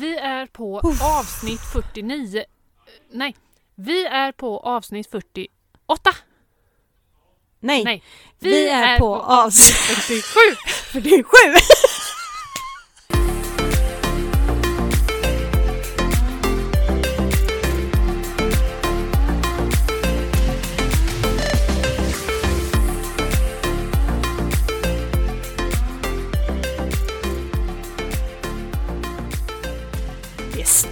Vi är på avsnitt 49. Nej, vi är på avsnitt 48. Nej, Nej, vi, är, på avsnitt 47. 47!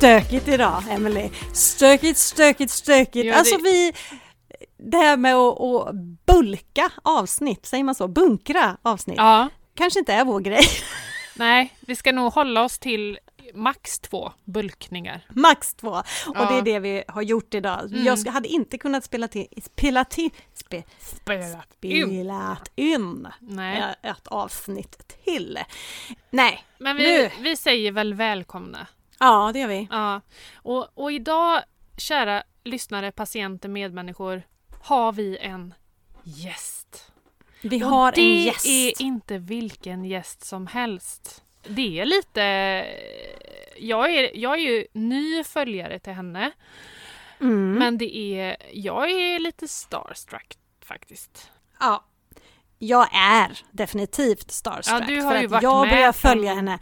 stökigt idag, Emily. Stökigt, stökigt, stökigt. Ja, det- Alltså vi... Det här med att, att bulka avsnitt, säger man så? Bunkra avsnitt. Ja, Kanske inte är vår grej. nej, vi ska nog hålla oss till max två bulkningar. Max två. Och Ja. det är det vi har gjort idag. Mm. Jag hade inte kunnat spela till, spela till, spe, Spelat in. spelat in Nej, ett avsnitt till. Nej, men vi, nu. vi säger väl välkomna. Ja det gör vi. Ja, och, och idag, kära lyssnare, patienter, medmänniskor, har vi en gäst. Vi har det en gäst. är inte vilken gäst som helst. Det är lite... Jag är, jag är ju ny följare till henne, Mm. men det är... Jag är lite starstruck faktiskt. Ja. Jag är definitivt starstruck. Ja, du har för ju att varit jag med börjar följa henne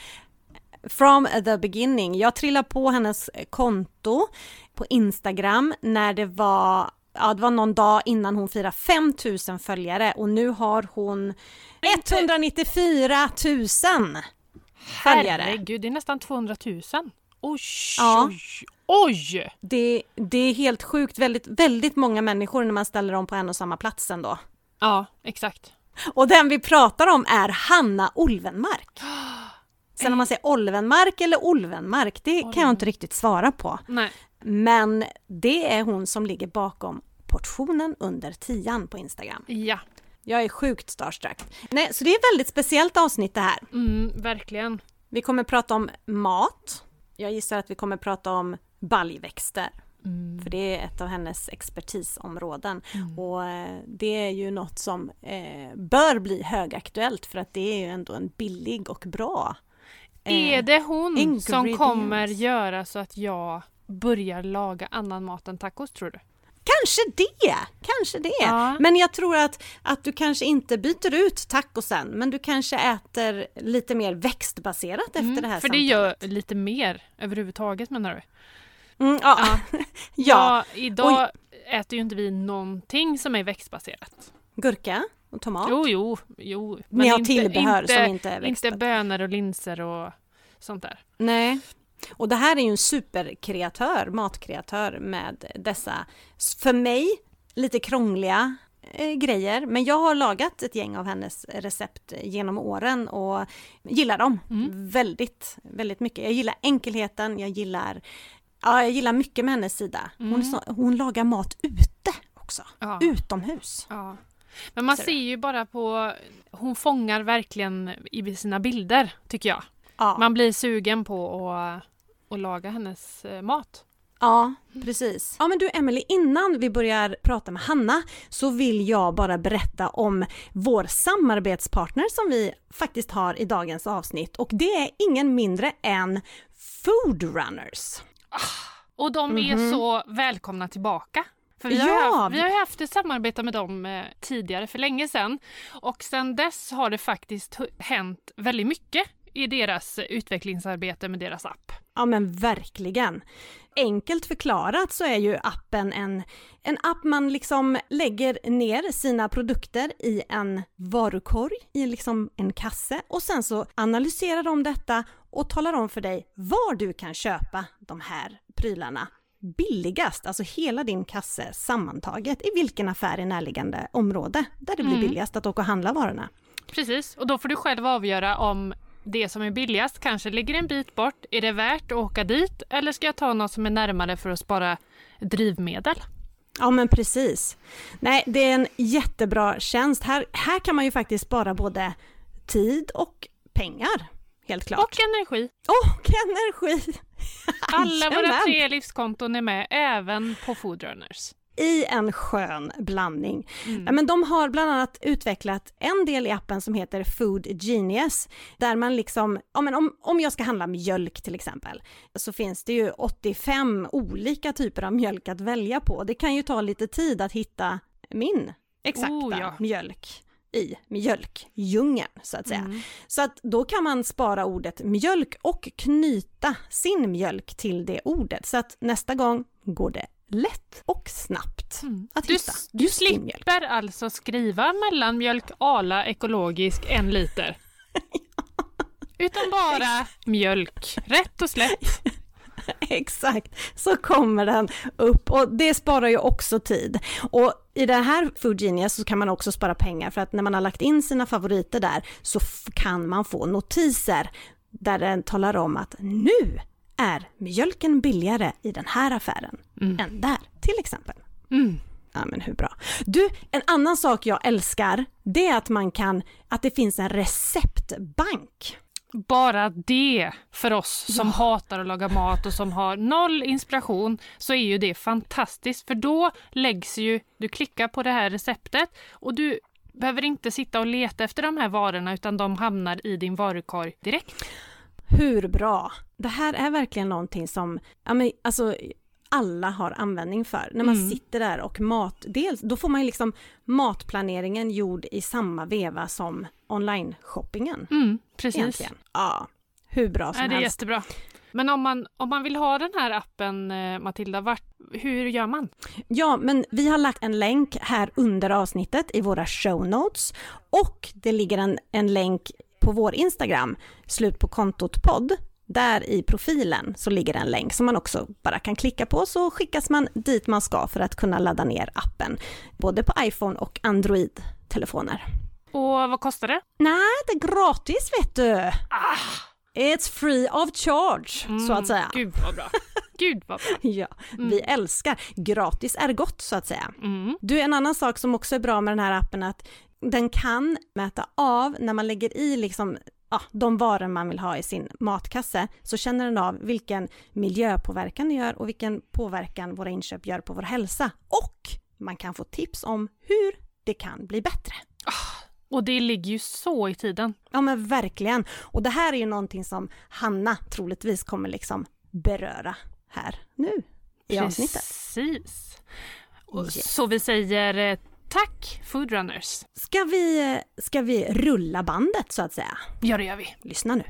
from the beginning. Jag trillade på hennes konto på Instagram när det var Ja, det var någon dag innan hon firade 5000 följare och nu har hon 194 000 följare. Herregud, det är nästan 200 000. Oj, Ja. oj, oj! Det, det är helt sjukt, väldigt, väldigt många människor när man ställer dem på en och samma plats ändå. Ja, exakt. Och den vi pratar om är Hanna Olvenmark. Sen om man säger Olvenmark eller Olvenmark, det kan jag inte riktigt svara på. Nej. Men det är hon som ligger bakom portionen under tian på Instagram. Ja, Jag är sjukt starstruck. Nej, så det är ett väldigt speciellt avsnitt det här. mm, verkligen. Vi kommer prata om mat. Jag gissar att vi kommer prata om baljväxter. Mm. För det är ett av hennes expertisområden. Och eh, det är ju något som eh, bör bli högaktuellt för att det är ju ändå en billig och bra. Eh, Är det hon som kommer göra så att jag börjar laga annan mat än tacos tror du? Kanske det! Kanske det! Ja. Men jag tror att, att du kanske inte byter ut tacosen, men du kanske äter lite mer växtbaserat efter det här Mm, för det samtalet. gör lite mer överhuvudtaget menar du? Mm, ja. Ja. ja. Idag äter ju inte vi någonting som är växtbaserat. Gurka och tomat. Jo, jo, jo. Ni har tillbehör som inte är Inte växtbaserat. bönor och linser och sånt där. Nej. Och det här är ju en superkreatör, matkreatör med dessa, för mig, lite krångliga eh, grejer. Men jag har lagat ett gäng av hennes recept genom åren och gillar dem Mm. väldigt, väldigt mycket. Jag gillar enkelheten, jag gillar, ja, jag gillar mycket med hennes sida. Hon, Mm. så, hon lagar mat ute också, Ja. utomhus. Ja. Men man Ser ju bara på, hon fångar verkligen i sina bilder tycker jag. Ja. Man blir sugen på att, att laga hennes eh, mat. Ja, precis. Ja men du Emily, innan vi börjar prata med Hanna så vill jag bara berätta om vår samarbetspartner som vi faktiskt har i dagens avsnitt och det är ingen mindre än Foodrunners. Och de är Mhm. så välkomna tillbaka. För vi, har Ja, haft, vi- har haft ett samarbete med dem eh, tidigare, för länge sedan. Och sedan dess har det faktiskt hänt väldigt mycket i deras utvecklingsarbete med deras app. Ja men verkligen. Enkelt förklarat så är ju appen en, en app man liksom lägger ner sina produkter i en varukorg, i liksom en kasse och sen så analyserar de detta och talar om för dig var du kan köpa de här prylarna billigast, alltså hela din kasse sammantaget i vilken affär i närliggande område där det blir Mm. billigast att åka och handla varorna. Precis, och då får du själv avgöra om det som är billigast kanske ligger en bit bort. Är det värt att åka dit eller ska jag ta något som är närmare för att spara drivmedel? Ja men precis. Nej, det är en jättebra tjänst. Här, här kan man ju faktiskt spara både tid och pengar. Helt klart. Och energi. Och energi! Alla våra tre livskonton är med, även på Foodrunners. i en skön blandning. Mm. Men de har bland annat utvecklat en del i appen som heter Food Genius, där man liksom, ja, men om, om jag ska handla mjölk till exempel, så finns det ju 85 olika typer av mjölk att välja på. Det kan ju ta lite tid att hitta min exakta Oh, ja. mjölk i mjölkdjungeln så att säga. Mm. Så att då kan man spara ordet mjölk och knyta sin mjölk till det ordet så att nästa gång går det lätt och snabbt att Du, hitta du din mjölk. slipper alltså skriva mellanmjölk ala ekologisk en liter. Utan bara mjölk, rätt och slätt. Exakt, så kommer den upp och det sparar ju också tid. Och i det här Food Genius så kan man också spara pengar för att när man har lagt in sina favoriter där så kan man få notiser där den talar om att nu är mjölken billigare i den här affären än där till exempel. Mm. Ja men hur bra. Du, en annan sak jag älskar, det är att man kan, att det finns en receptbank. Bara det för oss som hatar att laga mat och som har noll inspiration så är ju det fantastiskt för då läggs ju, du klickar på det här receptet och du behöver inte sitta och leta efter de här varorna utan de hamnar i din varukorg direkt. Hur bra? Det här är verkligen någonting som, ja men alltså alla har användning för. När man Mm. sitter där och mat, dels, då får man ju liksom matplaneringen gjord i samma veva som online-shoppingen. Mm, precis. Egentligen. Ja, hur bra som Ja, det är helst. jättebra. Men om man, om man vill ha den här appen, eh, Matilda, vart, hur gör man? Ja, men vi har lagt en länk här under avsnittet i våra show notes och det ligger en, en länk på vår Instagram, slut på kontot podd. Där i profilen så ligger en länk som man också bara kan klicka på så skickas man dit man ska för att kunna ladda ner appen. Både på iPhone och Android-telefoner. Och vad kostar det? Nej, det är gratis vet du! Ah, It's free of charge, så att säga. Gud vad bra. Gud vad bra. Ja, vi älskar. Gratis är gott så att säga. Mm. Du, en annan sak som också är bra med den här appen är att den kan mäta av när man lägger i liksom ja, de varor man vill ha i sin matkasse så känner den av vilken miljöpåverkan det gör och vilken påverkan våra inköp gör på vår hälsa. Och man kan få tips om hur det kan bli bättre. Och det ligger ju så i tiden. Ja men verkligen. Och det här är ju någonting som Hanna troligtvis kommer liksom beröra här nu i avsnittet. Precis. Yes. Så vi säger eh, tack Foodrunners. Ska vi, ska vi rulla bandet så att säga? Ja, det gör vi. Lyssna nu.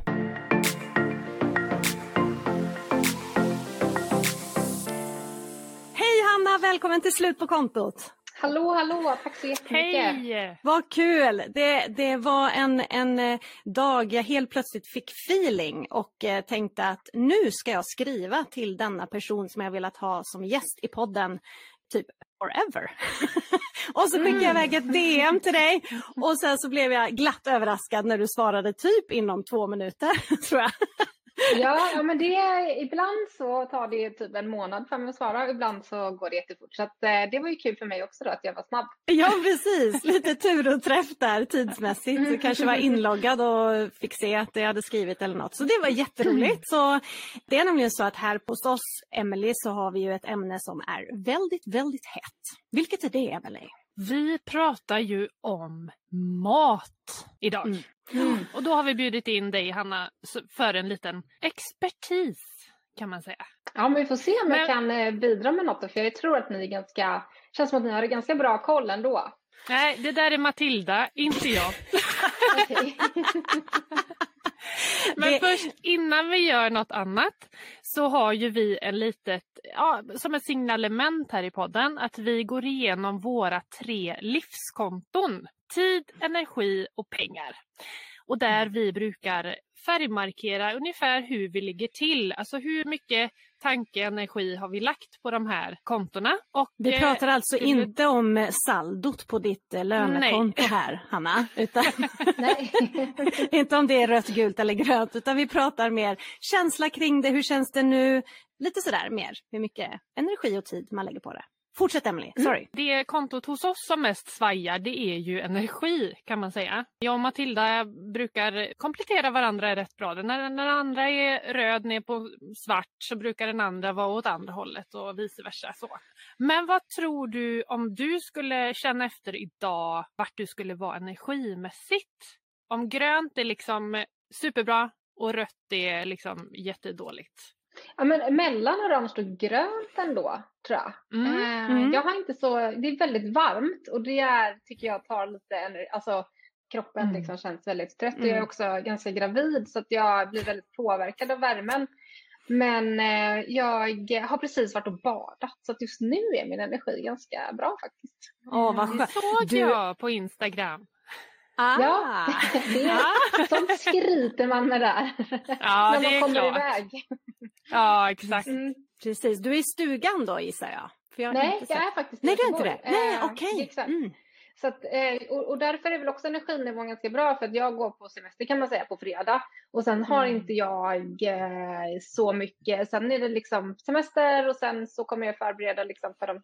Hej Hanna, välkommen till Slut på kontot! Hallå, hallå, tack så jättemycket. Hej! Vad kul! Det, det var en, en eh, dag jag helt plötsligt fick feeling och eh, tänkte att nu ska jag skriva till denna person som jag velat ha som gäst i podden typ forever. och så skickade jag iväg ett DM till dig och sen så blev jag glatt överraskad när du svarade typ inom två minuter tror jag. Ja, ja, men det, ibland så tar det typ en månad för mig att svara och ibland så går det jättefort. Så att, eh, det var ju kul för mig också då att jag var snabb. Ja precis, lite tur och träff där tidsmässigt. Du kanske var inloggad och fick se att jag hade skrivit eller något. Så det var jätteroligt. Så det är nämligen så att här hos oss, Emily, så har vi ju ett ämne som är väldigt, väldigt hett. Vilket är det, Emily? Vi pratar ju om mat idag. Mm. Mm. Och då har vi bjudit in dig Hanna för en liten expertis kan man säga. Ja, men vi får se om Men- jag kan eh, bidra med något för jag tror att ni är ganska, känns som att ni har ganska bra koll ändå. Nej, det där är Matilda, inte jag. Men Det- först innan vi gör något annat så har ju vi en litet, ja, som ett signalement här i podden att vi går igenom våra tre livskonton. Tid, energi och pengar. Och där vi brukar färgmarkera ungefär hur vi ligger till. Alltså hur mycket tanke, energi har vi lagt på de här kontona. Och, Vi eh, pratar alltså du- inte om saldot på ditt eh, lönekonto här, Hanna. Utan Nej. inte om det är rött, gult eller grönt, utan vi pratar mer känsla kring det. Hur känns det nu? Lite sådär mer, hur mycket energi och tid man lägger på det. Fortsätt Emily, Mm. sorry. Det kontot hos oss som mest svajar det är ju energi kan man säga. Jag och Matilda brukar komplettera varandra rätt bra. När den andra är röd ner på svart så brukar den andra vara åt andra hållet och vice versa. Så. Men vad tror du om du skulle känna efter idag vart du skulle vara energimässigt? Om grönt är liksom superbra och rött är liksom jättedåligt. Ja, men mellan orange och grönt ändå, tror jag. Mm. Eh, Mm. Jag har inte så, det är väldigt varmt och det är, tycker jag tar lite energi, alltså kroppen Mm. liksom känns väldigt trött och Mm. jag är också ganska gravid så att jag blir väldigt påverkad av värmen. Men eh, jag har precis varit och badat så att just nu är min energi ganska bra faktiskt. Åh vad Det skönt. såg Du- jag på Instagram. Ah. Ja, det sånt skryter man med där. Ja, när det man är kommer klart. iväg. Ja, exakt. Mm. Precis, du är i stugan då gissar jag? Jag Nej, sett- jag är faktiskt i Nej, du är inte det? Nej, Eh, okej. Exakt. Mm. Så att, eh, och, därför är väl också energinivån ganska bra för att jag går på semester kan man säga på fredag och sen har Mm. inte jag eh, så mycket. Sen är det liksom semester och sen så kommer jag förbereda liksom för de,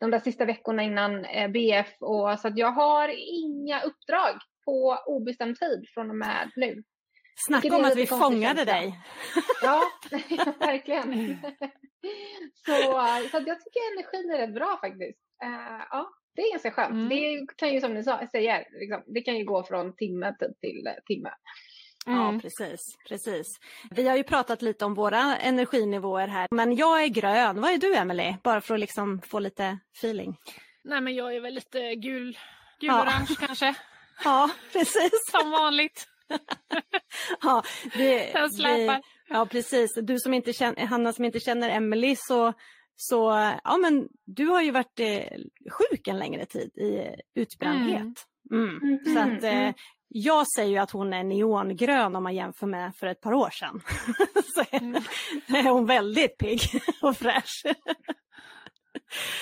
de där sista veckorna innan BF och så att jag har inga uppdrag på obestämd tid från och med nu. Snacka om att vi fångade dig. Ja, verkligen. så, så att jag tycker energin är rätt bra faktiskt. Eh, ja, det är ganska skönt. Mm. Det kan ju som ni sa, säger, liksom, det kan ju gå från timme till, till timme. Ja, Mm. precis, precis. Vi har ju pratat lite om våra energinivåer här, men jag är grön. Vad är du Emily? Bara för att liksom få lite feeling. Nej men jag är väl lite gul, Ja. gul-orange kanske. Ja, precis. Som vanligt. Ja, det, Den släpar. vi- ja, precis. Du som inte känner, Hanna som inte känner Emily så, så ja men du har ju varit eh, sjuk en längre tid i utbrändhet. Mm. Så att eh, jag säger ju att hon är neongrön om man jämför med för ett par år sedan. så är, Mm. är hon väldigt pigg och fräsch. Det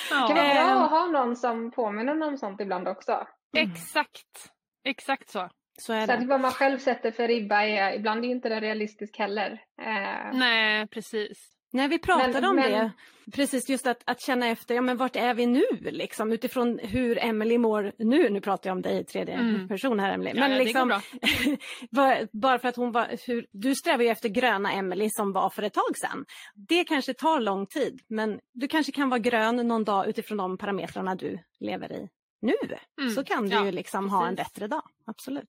kan vara bra att ha någon som påminner om sånt ibland också. Exakt. Exakt så. Så är Så att det. vad man själv sätter för ribba är ibland är inte det realistisk heller. Eh, Nej precis. Nej, vi pratade Men- om men- det. Precis just att, att känna efter, ja men vart är vi nu liksom utifrån hur Emily mår nu. Nu pratar jag om dig i tredje Mm. person här Emily. Ja, Men ja, går liksom, bara- bara för att hon var, hur, du strävar ju efter gröna Emily som var för ett tag sedan. Det kanske tar lång tid men du kanske kan vara grön någon dag utifrån de parametrarna du lever i nu. Mm, Så kan du ja, ju liksom ha en precis. bättre dag, absolut.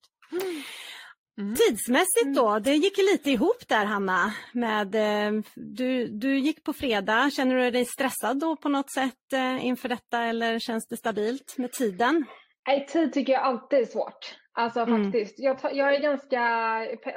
Mm. Tidsmässigt då, det gick lite ihop där Hanna. Med, eh, du, du gick på fredag, känner du dig stressad då på något sätt eh, inför detta eller känns det stabilt med tiden? Nej, tid tycker jag alltid är svårt. Alltså Mm. faktiskt. Jag, jag är ganska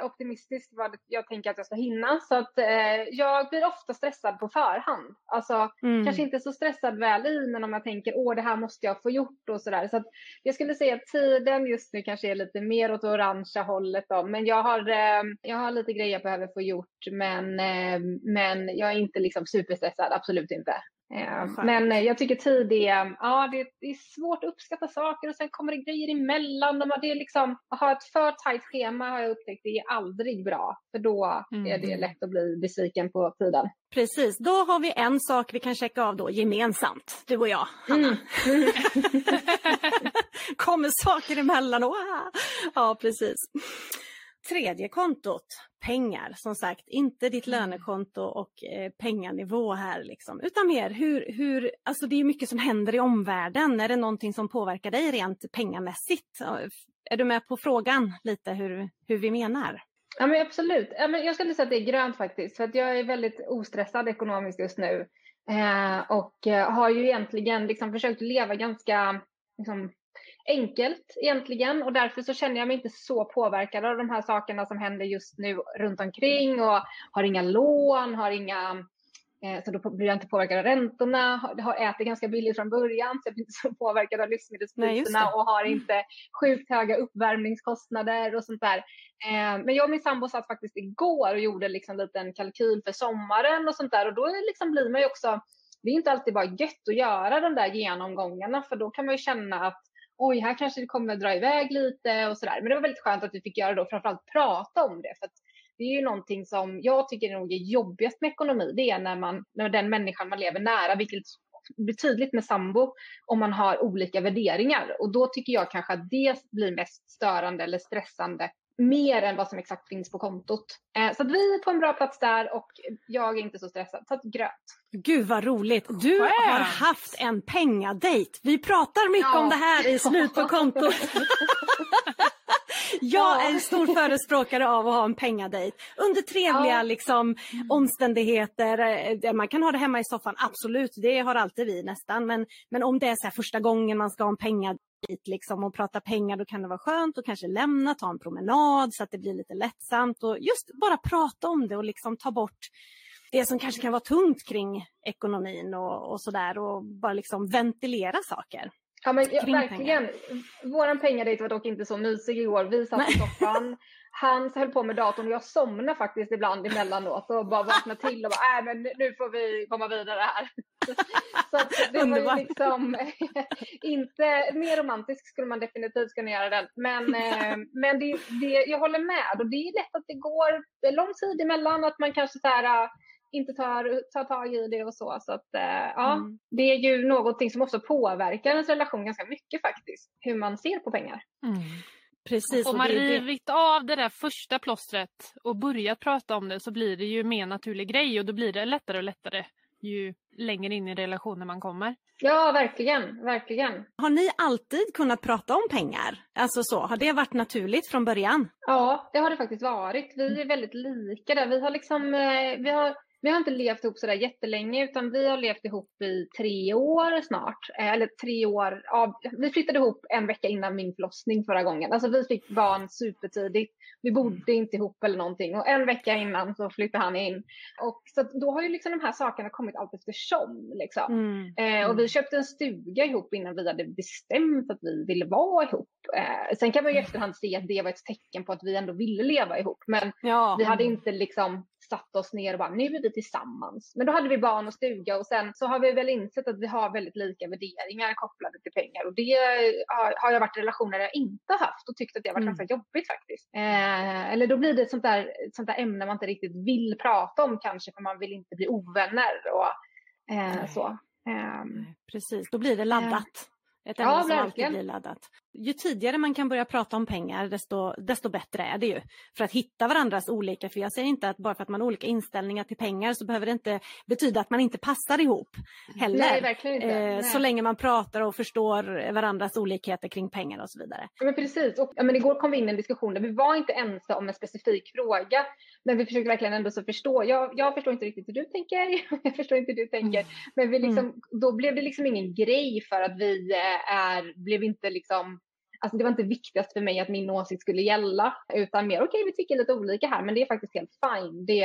optimistisk vad jag tänker att jag ska hinna. Så att eh, jag blir ofta stressad på förhand. Alltså Mm. kanske inte så stressad väl i, men om jag tänker åh det här måste jag få gjort och sådär. Så att jag skulle säga att tiden just nu kanske är lite mer åt orangea hållet då. Men jag har, eh, jag har lite grejer jag behöver få gjort. Men, eh, men jag är inte liksom superstressad, absolut inte. Eh, Skönt. men eh, jag tycker tid är, ja det, det är svårt att uppskatta saker och sen kommer det grejer emellan. Och det är liksom, att ha ett för tajt schema har jag upptäckt, det är aldrig bra. För då är det Mm. lätt att bli besviken på tiden. Precis, då har vi en sak vi kan checka av då gemensamt, du och jag. Mm. Kommer saker emellan. Wow. Ja, precis. Tredje kontot, pengar. Som sagt, inte ditt Mm. lönekonto och eh, penganivå här liksom. Utan mer hur, hur, alltså det är mycket som händer i omvärlden. Är det någonting som påverkar dig rent pengamässigt? Är du med på frågan lite hur, hur vi menar? Ja men absolut. Ja, men jag skulle säga att det är grönt faktiskt. För att jag är väldigt ostressad ekonomiskt just nu. Eh, och eh, har ju egentligen liksom försökt leva ganska liksom, enkelt egentligen. Och därför så känner jag mig inte så påverkad av de här sakerna som händer just nu runt omkring. Och har inga lån, har inga eh, så då blir jag inte påverkad av räntorna, har, ätit ganska billigt från början så jag blir inte så påverkad av livsmedelspriserna och har inte sjukt höga uppvärmningskostnader och sånt där. Eh, men jag och min sambo satt faktiskt igår och gjorde liksom en liten kalkyl för sommaren och sånt där och då liksom blir man ju också, det är inte alltid bara gött att göra de där genomgångarna för då kan man ju känna att oj, här kanske det kommer dra iväg lite och sådär. Men det var väldigt skönt att vi fick göra det och framförallt prata om det. För att det är ju någonting som jag tycker nog är jobbigast med ekonomi. Det är när, man, när den människan man lever nära, vilket blir tydligt med sambo om man har olika värderingar och då tycker jag kanske att det blir mest störande eller stressande mer än vad som exakt finns på kontot. Eh, så att vi är på en bra plats där och jag är inte så stressad. Så att grönt. Gud vad roligt! Du har haft en pengadejt. Vi pratar mycket ja. om det här i Slut på kontot. Jag är en stor förespråkare av att ha en pengadejt under trevliga ja. liksom, omständigheter. Eh, man kan ha det hemma i soffan, absolut, det har alltid vi nästan. Men, men om det är så första gången man ska ha en pengadejt liksom, och prata pengar, då kan det vara skönt att kanske lämna, ta en promenad så att det blir lite lättsamt och just bara prata om det och liksom ta bort det som kanske kan vara tungt kring ekonomin och, och sådär och bara liksom ventilera saker. Ja, men ja, verkligen. Vår pengadejt var dock inte så mysig igår. Vi satt i soffan, han höll på med datorn och jag somnade faktiskt ibland emellanåt och bara vaknade till och bara, äh, men nu får vi komma vidare här. så det Underbar. var ju liksom inte, mer romantisk skulle man definitivt kunna göra den. Men, eh, men det, det, jag håller med och det är lätt att det går lång tid emellan, att man kanske så här, inte tar, tar tag i det och så. Så att, eh, ja, mm. det är ju någonting som också påverkar ens relation ganska mycket faktiskt. Hur man ser på pengar. Mm. Precis. Får man rivit av det där första plåstret och börjat prata om det så blir det ju mer naturlig grej och då blir det lättare och lättare ju längre in i relationen man kommer. Ja, verkligen, verkligen. Har ni alltid kunnat prata om pengar? Alltså så, har det varit naturligt från början? Ja, det har det faktiskt varit. Vi är väldigt lika där. Vi har liksom, eh, vi har vi har inte levt ihop sådär jättelänge utan vi har levt ihop i tre år snart. Eh, eller tre år, ja, vi flyttade ihop en vecka innan min förlossning förra gången. Alltså vi fick barn supertidigt. Vi bodde inte ihop eller någonting och en vecka innan så flyttade han in. Och så då har ju liksom de här sakerna kommit allt eftersom. Liksom. Mm. Eh, och vi köpte en stuga ihop innan vi hade bestämt att vi ville vara ihop. Eh, sen kan man ju i efterhand se att det var ett tecken på att vi ändå ville leva ihop. Men ja. vi hade inte liksom satt oss ner och bara nu är vi tillsammans. Men då hade vi barn och stuga och sen så har vi väl insett att vi har väldigt lika värderingar kopplade till pengar och det har, jag varit i relationer jag inte haft och tyckt att det har varit mm. ganska jobbigt faktiskt. Eh, eller då blir det ett sånt där, sånt där ämne man inte riktigt vill prata om kanske för man vill inte bli ovänner och eh, så. Eh, Precis, då blir det laddat. Ett ämne ja, som alltid blir laddat. Ju tidigare man kan börja prata om pengar desto, desto bättre är det ju. För att hitta varandras olika, för jag säger inte att bara för att man har olika inställningar till pengar så behöver det inte betyda att man inte passar ihop heller. Nej, verkligen inte. Eh, så länge man pratar och förstår varandras olikheter kring pengar och så vidare. Ja, men precis, och ja, men igår kom vi in i en diskussion där vi var inte ense om en specifik fråga. Men vi försökte verkligen ändå så förstå. Jag, jag förstår inte riktigt hur du tänker, jag förstår inte hur du tänker. Mm. Men vi liksom, mm. då blev det liksom ingen grej för att vi eh, är, blev inte liksom Alltså det var inte viktigast för mig att min åsikt skulle gälla, utan mer okej, okay, vi tycker lite olika här, men det är faktiskt helt fine. Det,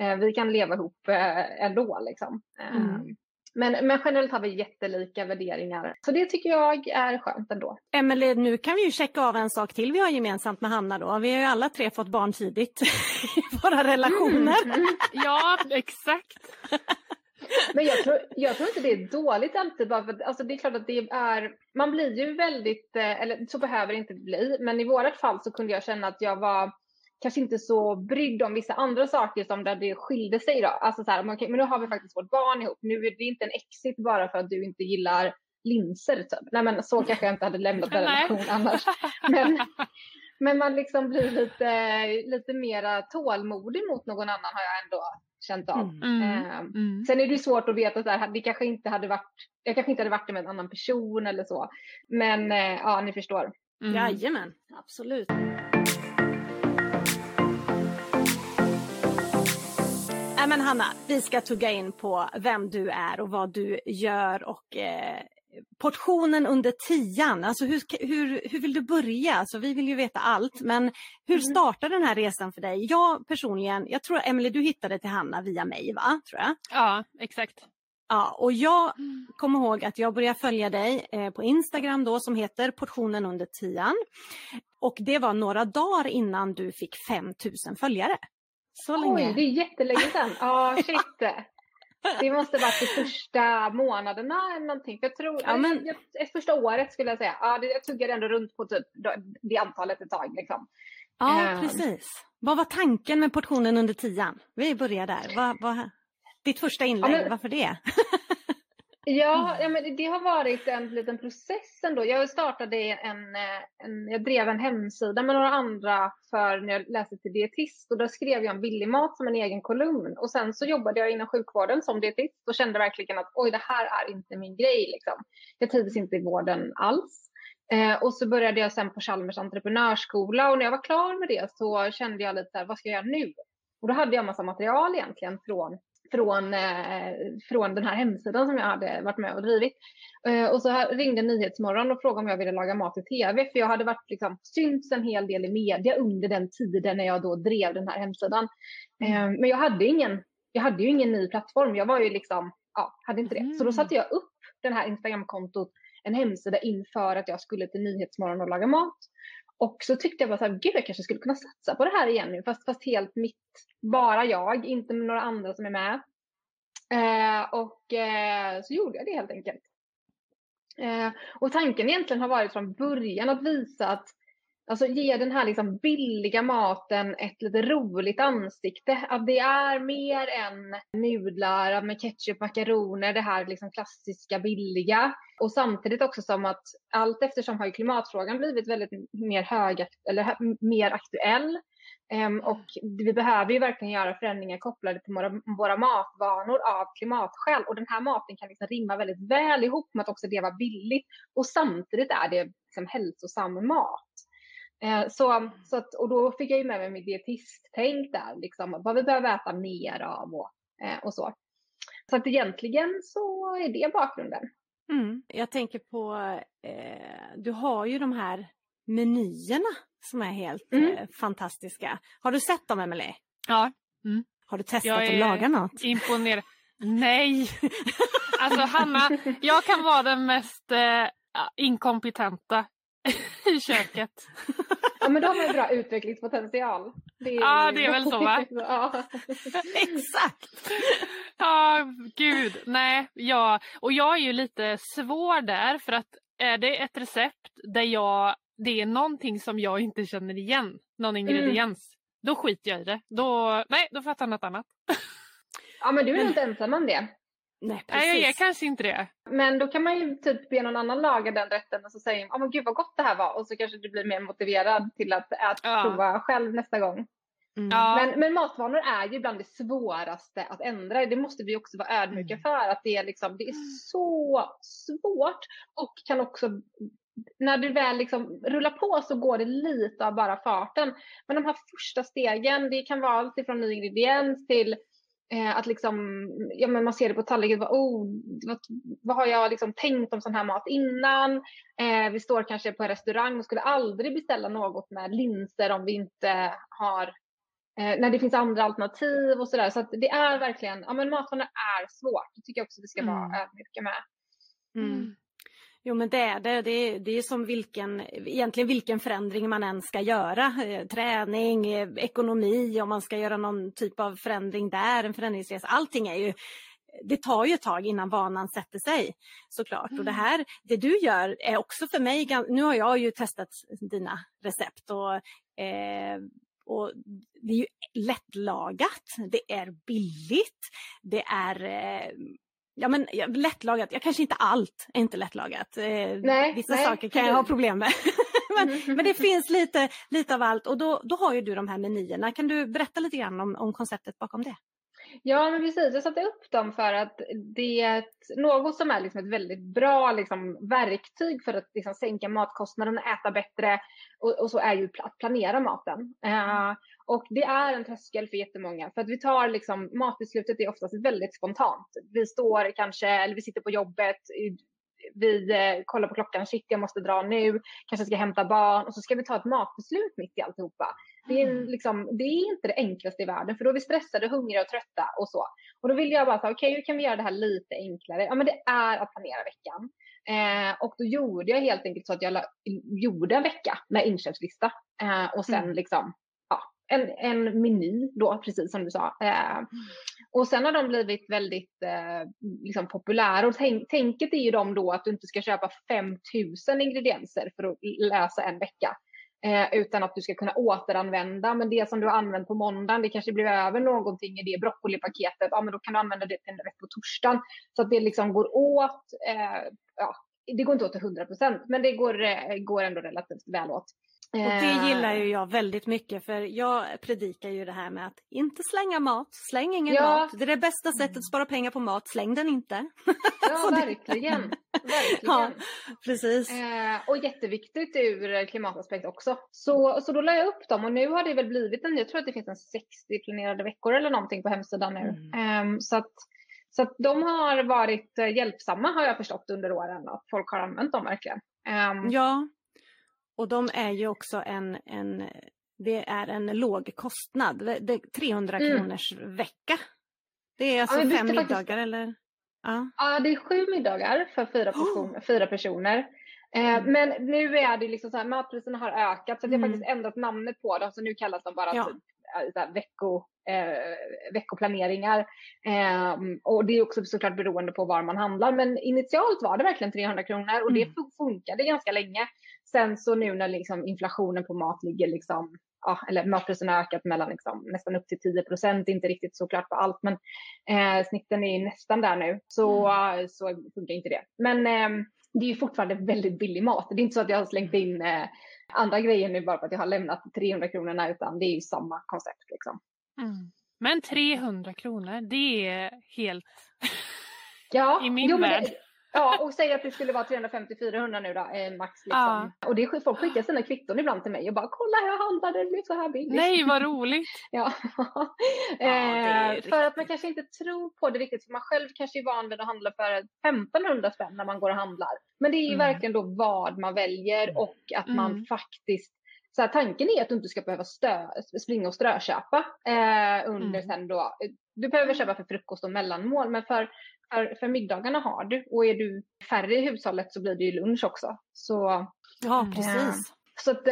eh, vi kan leva ihop eh, ändå liksom. Mm. Men, men generellt har vi jättelika värderingar. Så det tycker jag är skönt ändå. Emelie, nu kan vi ju checka av en sak till vi har gemensamt med Hanna då. Vi har ju alla tre fått barn tidigt i våra relationer. Mm. Ja, exakt. Men jag tror, jag tror inte det är dåligt alltid bara för att, alltså det är klart att det är, man blir ju väldigt, eh, eller så behöver det inte bli, men i vårat fall så kunde jag känna att jag var kanske inte så brydd om vissa andra saker som där det skilde sig då. Alltså så här, okay, men nu har vi faktiskt vårt barn ihop, nu är det inte en exit bara för att du inte gillar linser typ. Nej men så kanske jag inte hade lämnat en relation annars. Men, men man liksom blir lite, lite mera tålmodig mot någon annan har jag ändå känt av. Mm. Eh, mm. Sen är det svårt att veta, så här, det kanske inte hade varit, jag kanske inte hade varit det med en annan person eller så. Men eh, ja, ni förstår. Mm. Jajamän, absolut. Men Hanna, vi ska tugga in på vem du är och vad du gör och eh, portionen under tian, alltså hur, hur, hur vill du börja? Alltså, vi vill ju veta allt, men hur mm. startar den här resan för dig? Jag personligen, jag tror Emelie du hittade till Hanna via mig va? Tror jag. Ja, exakt. Ja, och jag mm. kommer ihåg att jag började följa dig eh, på Instagram då som heter portionen under tian. Och det var några dagar innan du fick 5000 följare. Så länge. Oj, det är jättelänge sedan. Ja, shit. Det måste varit de första månaderna eller någonting. För jag tror, ja, men... jag, första året skulle jag säga. Ja, det, jag tuggade ändå runt på typ det antalet ett tag. Liksom. Ja, um... precis. Vad var tanken med portionen under tian? Vi börjar där. Vad, vad... Ditt första inlägg, ja, men... varför det? Ja, ja men det har varit en liten process ändå. Jag startade en, eh, en, jag drev en hemsida med några andra för när jag läste till dietist och där skrev jag om billig mat som en egen kolumn och sen så jobbade jag inom sjukvården som dietist och kände verkligen att oj, det här är inte min grej liksom. Jag trivdes inte i vården alls. Eh, och så började jag sen på Chalmers entreprenörsskola och när jag var klar med det så kände jag lite så här, vad ska jag göra nu? Och då hade jag massa material egentligen från från, eh, från den här hemsidan som jag hade varit med och drivit. Eh, och så ringde Nyhetsmorgon och frågade om jag ville laga mat i tv, för jag hade varit liksom, synts en hel del i media under den tiden när jag då drev den här hemsidan. Eh, men jag hade, ingen, jag hade ju ingen ny plattform, jag var ju liksom, ja, hade inte det. Så då satte jag upp det här Instagramkontot, en hemsida inför att jag skulle till Nyhetsmorgon och laga mat. Och så tyckte jag bara så här, gud jag kanske skulle kunna satsa på det här igen nu, fast, fast helt mitt, bara jag, inte med några andra som är med. Eh, och eh, så gjorde jag det helt enkelt. Eh, och tanken egentligen har varit från början att visa att Alltså ge den här liksom billiga maten ett lite roligt ansikte. Att det är mer än nudlar med ketchup, makaroner, det här liksom klassiska billiga. Och samtidigt också som att allt eftersom har klimatfrågan blivit väldigt mer hög, eller mer aktuell. Um, och vi behöver ju verkligen göra förändringar kopplade till våra, våra matvanor av klimatskäl. Och den här maten kan liksom rimma väldigt väl ihop med att också det var billigt. Och samtidigt är det liksom hälsosam mat. Eh, så, så att, och då fick jag ju med mig mitt dietisttänk där, liksom, vad vi behöver äta mer av och, eh, och så. Så att egentligen så är det bakgrunden. Mm. Jag tänker på, eh, du har ju de här menyerna som är helt mm. eh, fantastiska. Har du sett dem Emelie? Ja. Mm. Har du testat att laga något? Imponerad. Nej! alltså Hanna, jag kan vara den mest eh, inkompetenta i köket. Ja men då har man ju bra utvecklingspotential. Det är... Ja det är väl så va? ja. Exakt! Ja gud, nej, ja. Och jag är ju lite svår där för att är det ett recept där jag, det är någonting som jag inte känner igen, någon ingrediens, mm. då skiter jag i det. Då, nej, då får jag ta något annat. Ja men du är inte ensam om det. Nej, precis. Nej, jag är kanske inte det. Men då kan man ju typ be någon annan laga den rätten och så säger man, oh, gud vad gott det här var och så kanske du blir mer motiverad till att, att ja. prova själv nästa gång. Mm. Ja. Men, men matvanor är ju bland det svåraste att ändra. Det måste vi också vara ödmjuka mm. för. Att det är, liksom, det är så svårt och kan också när du väl liksom rullar på så går det lite av bara farten. Men de här första stegen, det kan vara allt ifrån ny ingrediens till Eh, att liksom, ja, men man ser det på tallriken, oh, vad, vad har jag liksom tänkt om sån här mat innan? Eh, vi står kanske på en restaurang och skulle aldrig beställa något med linser om vi inte har, eh, när det finns andra alternativ och sådär. Så att det är verkligen, ja men matvanor är svårt. Det tycker jag också vi ska vara mm. ödmjuka med. Mm. Jo men det är det. Det är, det är som vilken, egentligen vilken förändring man än ska göra. Eh, träning, eh, ekonomi, om man ska göra någon typ av förändring där, en förändringsresa. Allting är ju det tar ju ett tag innan vanan sätter sig såklart. Mm. Och det mm. här, det du gör är också för mig, nu har jag ju testat dina recept och, eh, och det är ju lättlagat, det är billigt, det är eh, Ja men lättlagat, jag kanske inte allt är inte lättlagat. Eh, nej, Vissa nej, saker kan jag ha problem med. men, mm. men, det finns lite, lite av allt och då, då har ju du de här menyerna. Kan du berätta lite grann om, om konceptet bakom det? Ja, men precis. Jag satte upp dem för att det är ett, något som är liksom ett väldigt bra liksom, verktyg för att liksom, sänka och äta bättre och, och så är ju att planera maten. Uh, och det är en tröskel för jättemånga för att vi tar liksom, matbeslutet är oftast väldigt spontant. Vi står kanske, eller vi sitter på jobbet, vi eh, kollar på klockan, shit jag måste dra nu, kanske ska hämta barn och så ska vi ta ett matbeslut mitt i alltihopa. Det är, mm. liksom, det är inte det enklaste i världen för då är vi stressade, hungriga och trötta och så. Och då vill jag bara säga, okej okay, hur kan vi göra det här lite enklare? Ja men det är att planera veckan. Eh, och då gjorde jag helt enkelt så att jag la, gjorde en vecka med inköpslista eh, och sen mm. liksom en, en meny då, precis som du sa. Eh, och sen har de blivit väldigt eh, liksom populära och tänk, tänket är ju de då att du inte ska köpa 5000 ingredienser för att läsa en vecka. eh, utan att du ska kunna återanvända. Men det som du har använt på måndagen, det kanske blir över någonting i det broccolipaketet, ja men då kan du använda det till en rätt på torsdagen. Så att det liksom går åt, eh, ja, det går inte åt till 100 procent, men det går, eh, går ändå relativt väl åt. Och det gillar ju jag väldigt mycket för jag predikar ju det här med att inte slänga mat, släng ingen ja. mat. Det är det bästa sättet att spara pengar på mat, släng den inte. Ja, verkligen. verkligen. Ja, precis. Eh, och jätteviktigt ur klimataspekt också. Så, så då la jag upp dem och nu har det väl blivit en, jag tror att det finns en 60 planerade veckor eller någonting på hemsidan nu. Mm. Eh, så att så att de har varit eh, hjälpsamma har jag förstått under åren, att folk har använt dem verkligen. Um, ja, och de är ju också en, en det är en låg kostnad, det är 300 mm. kronors vecka. Det är alltså ja, fem middagar faktiskt... eller? Ja. ja, det är sju middagar för fyra, person, oh. fyra personer. Eh, mm. Men nu är det liksom så här, matpriserna har ökat så jag har mm. faktiskt ändrat namnet på dem så nu kallas de bara ja. typ, vecko, eh, veckoplaneringar. Eh, och det är också såklart beroende på var man handlar. Men initialt var det verkligen 300 kronor och mm. det funkade ganska länge. Sen så nu när liksom inflationen på mat ligger liksom ja, eller matpriserna har ökat mellan liksom, nästan upp till 10 procent, inte riktigt såklart på allt, men eh, snitten är nästan där nu, så, mm. så funkar inte det. Men eh, det är ju fortfarande väldigt billig mat. Det är inte så att jag har slängt in eh, andra grejer nu bara för att jag har lämnat 300 kronorna, utan det är ju samma koncept liksom. Mm. Men 300 kronor, det är helt ja, i min jo, värld. Det, Ja, och säg att det skulle vara 350-400 nu då, eh, max. Liksom. Ja. Och det är, folk skickar sina kvitton ibland till mig och bara kolla jag handlade, det blev så här billigt. Nej, vad roligt! ja. ja eh, för att man kanske inte tror på det riktigt, för man själv kanske är van vid att handla för 1500 spänn när man går och handlar. Men det är ju mm. verkligen då vad man väljer och att mm. man faktiskt så här, tanken är att du inte ska behöva stö, springa och strököpa eh, under mm. sen då. Du behöver köpa för frukost och mellanmål, men för för, för middagarna har du och är du färre i hushållet så blir det ju lunch också. Så, ja, mm. precis. Eh, så, att,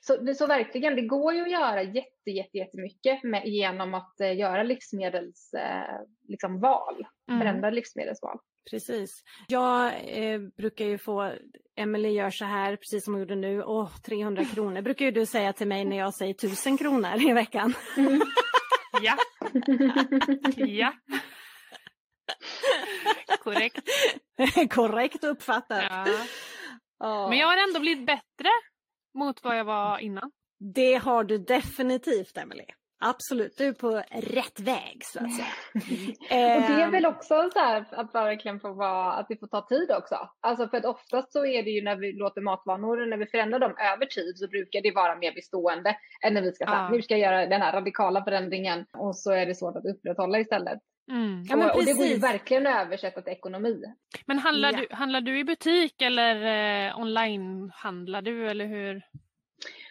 så, så verkligen, det går ju att göra jätte, jätte, jättemycket med, genom att eh, göra livsmedelsval, eh, liksom mm. förändra livsmedelsval. Precis. Jag eh, brukar ju få, Emelie gör så här, precis som hon gjorde nu, åh 300 kronor brukar ju du säga till mig när jag säger 1000 kronor i veckan. Mm. ja. ja. Korrekt. Korrekt uppfattat. Ja. Oh. Men jag har ändå blivit bättre mot vad jag var innan. Det har du definitivt Emelie. Absolut, du är på rätt väg så att säga. och det är väl också så här att verkligen få vara, att det får ta tid också. Alltså för att oftast så är det ju när vi låter matvanor, när vi förändrar dem över tid så brukar det vara mer bestående än när vi ska säga, ja. nu ska jag göra den här radikala förändringen och så är det svårt att upprätthålla istället. Mm. Ja, och, och, det går ju verkligen att översätta till ekonomi. Men handlar, ja. du, handlar du i butik eller eh, online handlar du eller hur?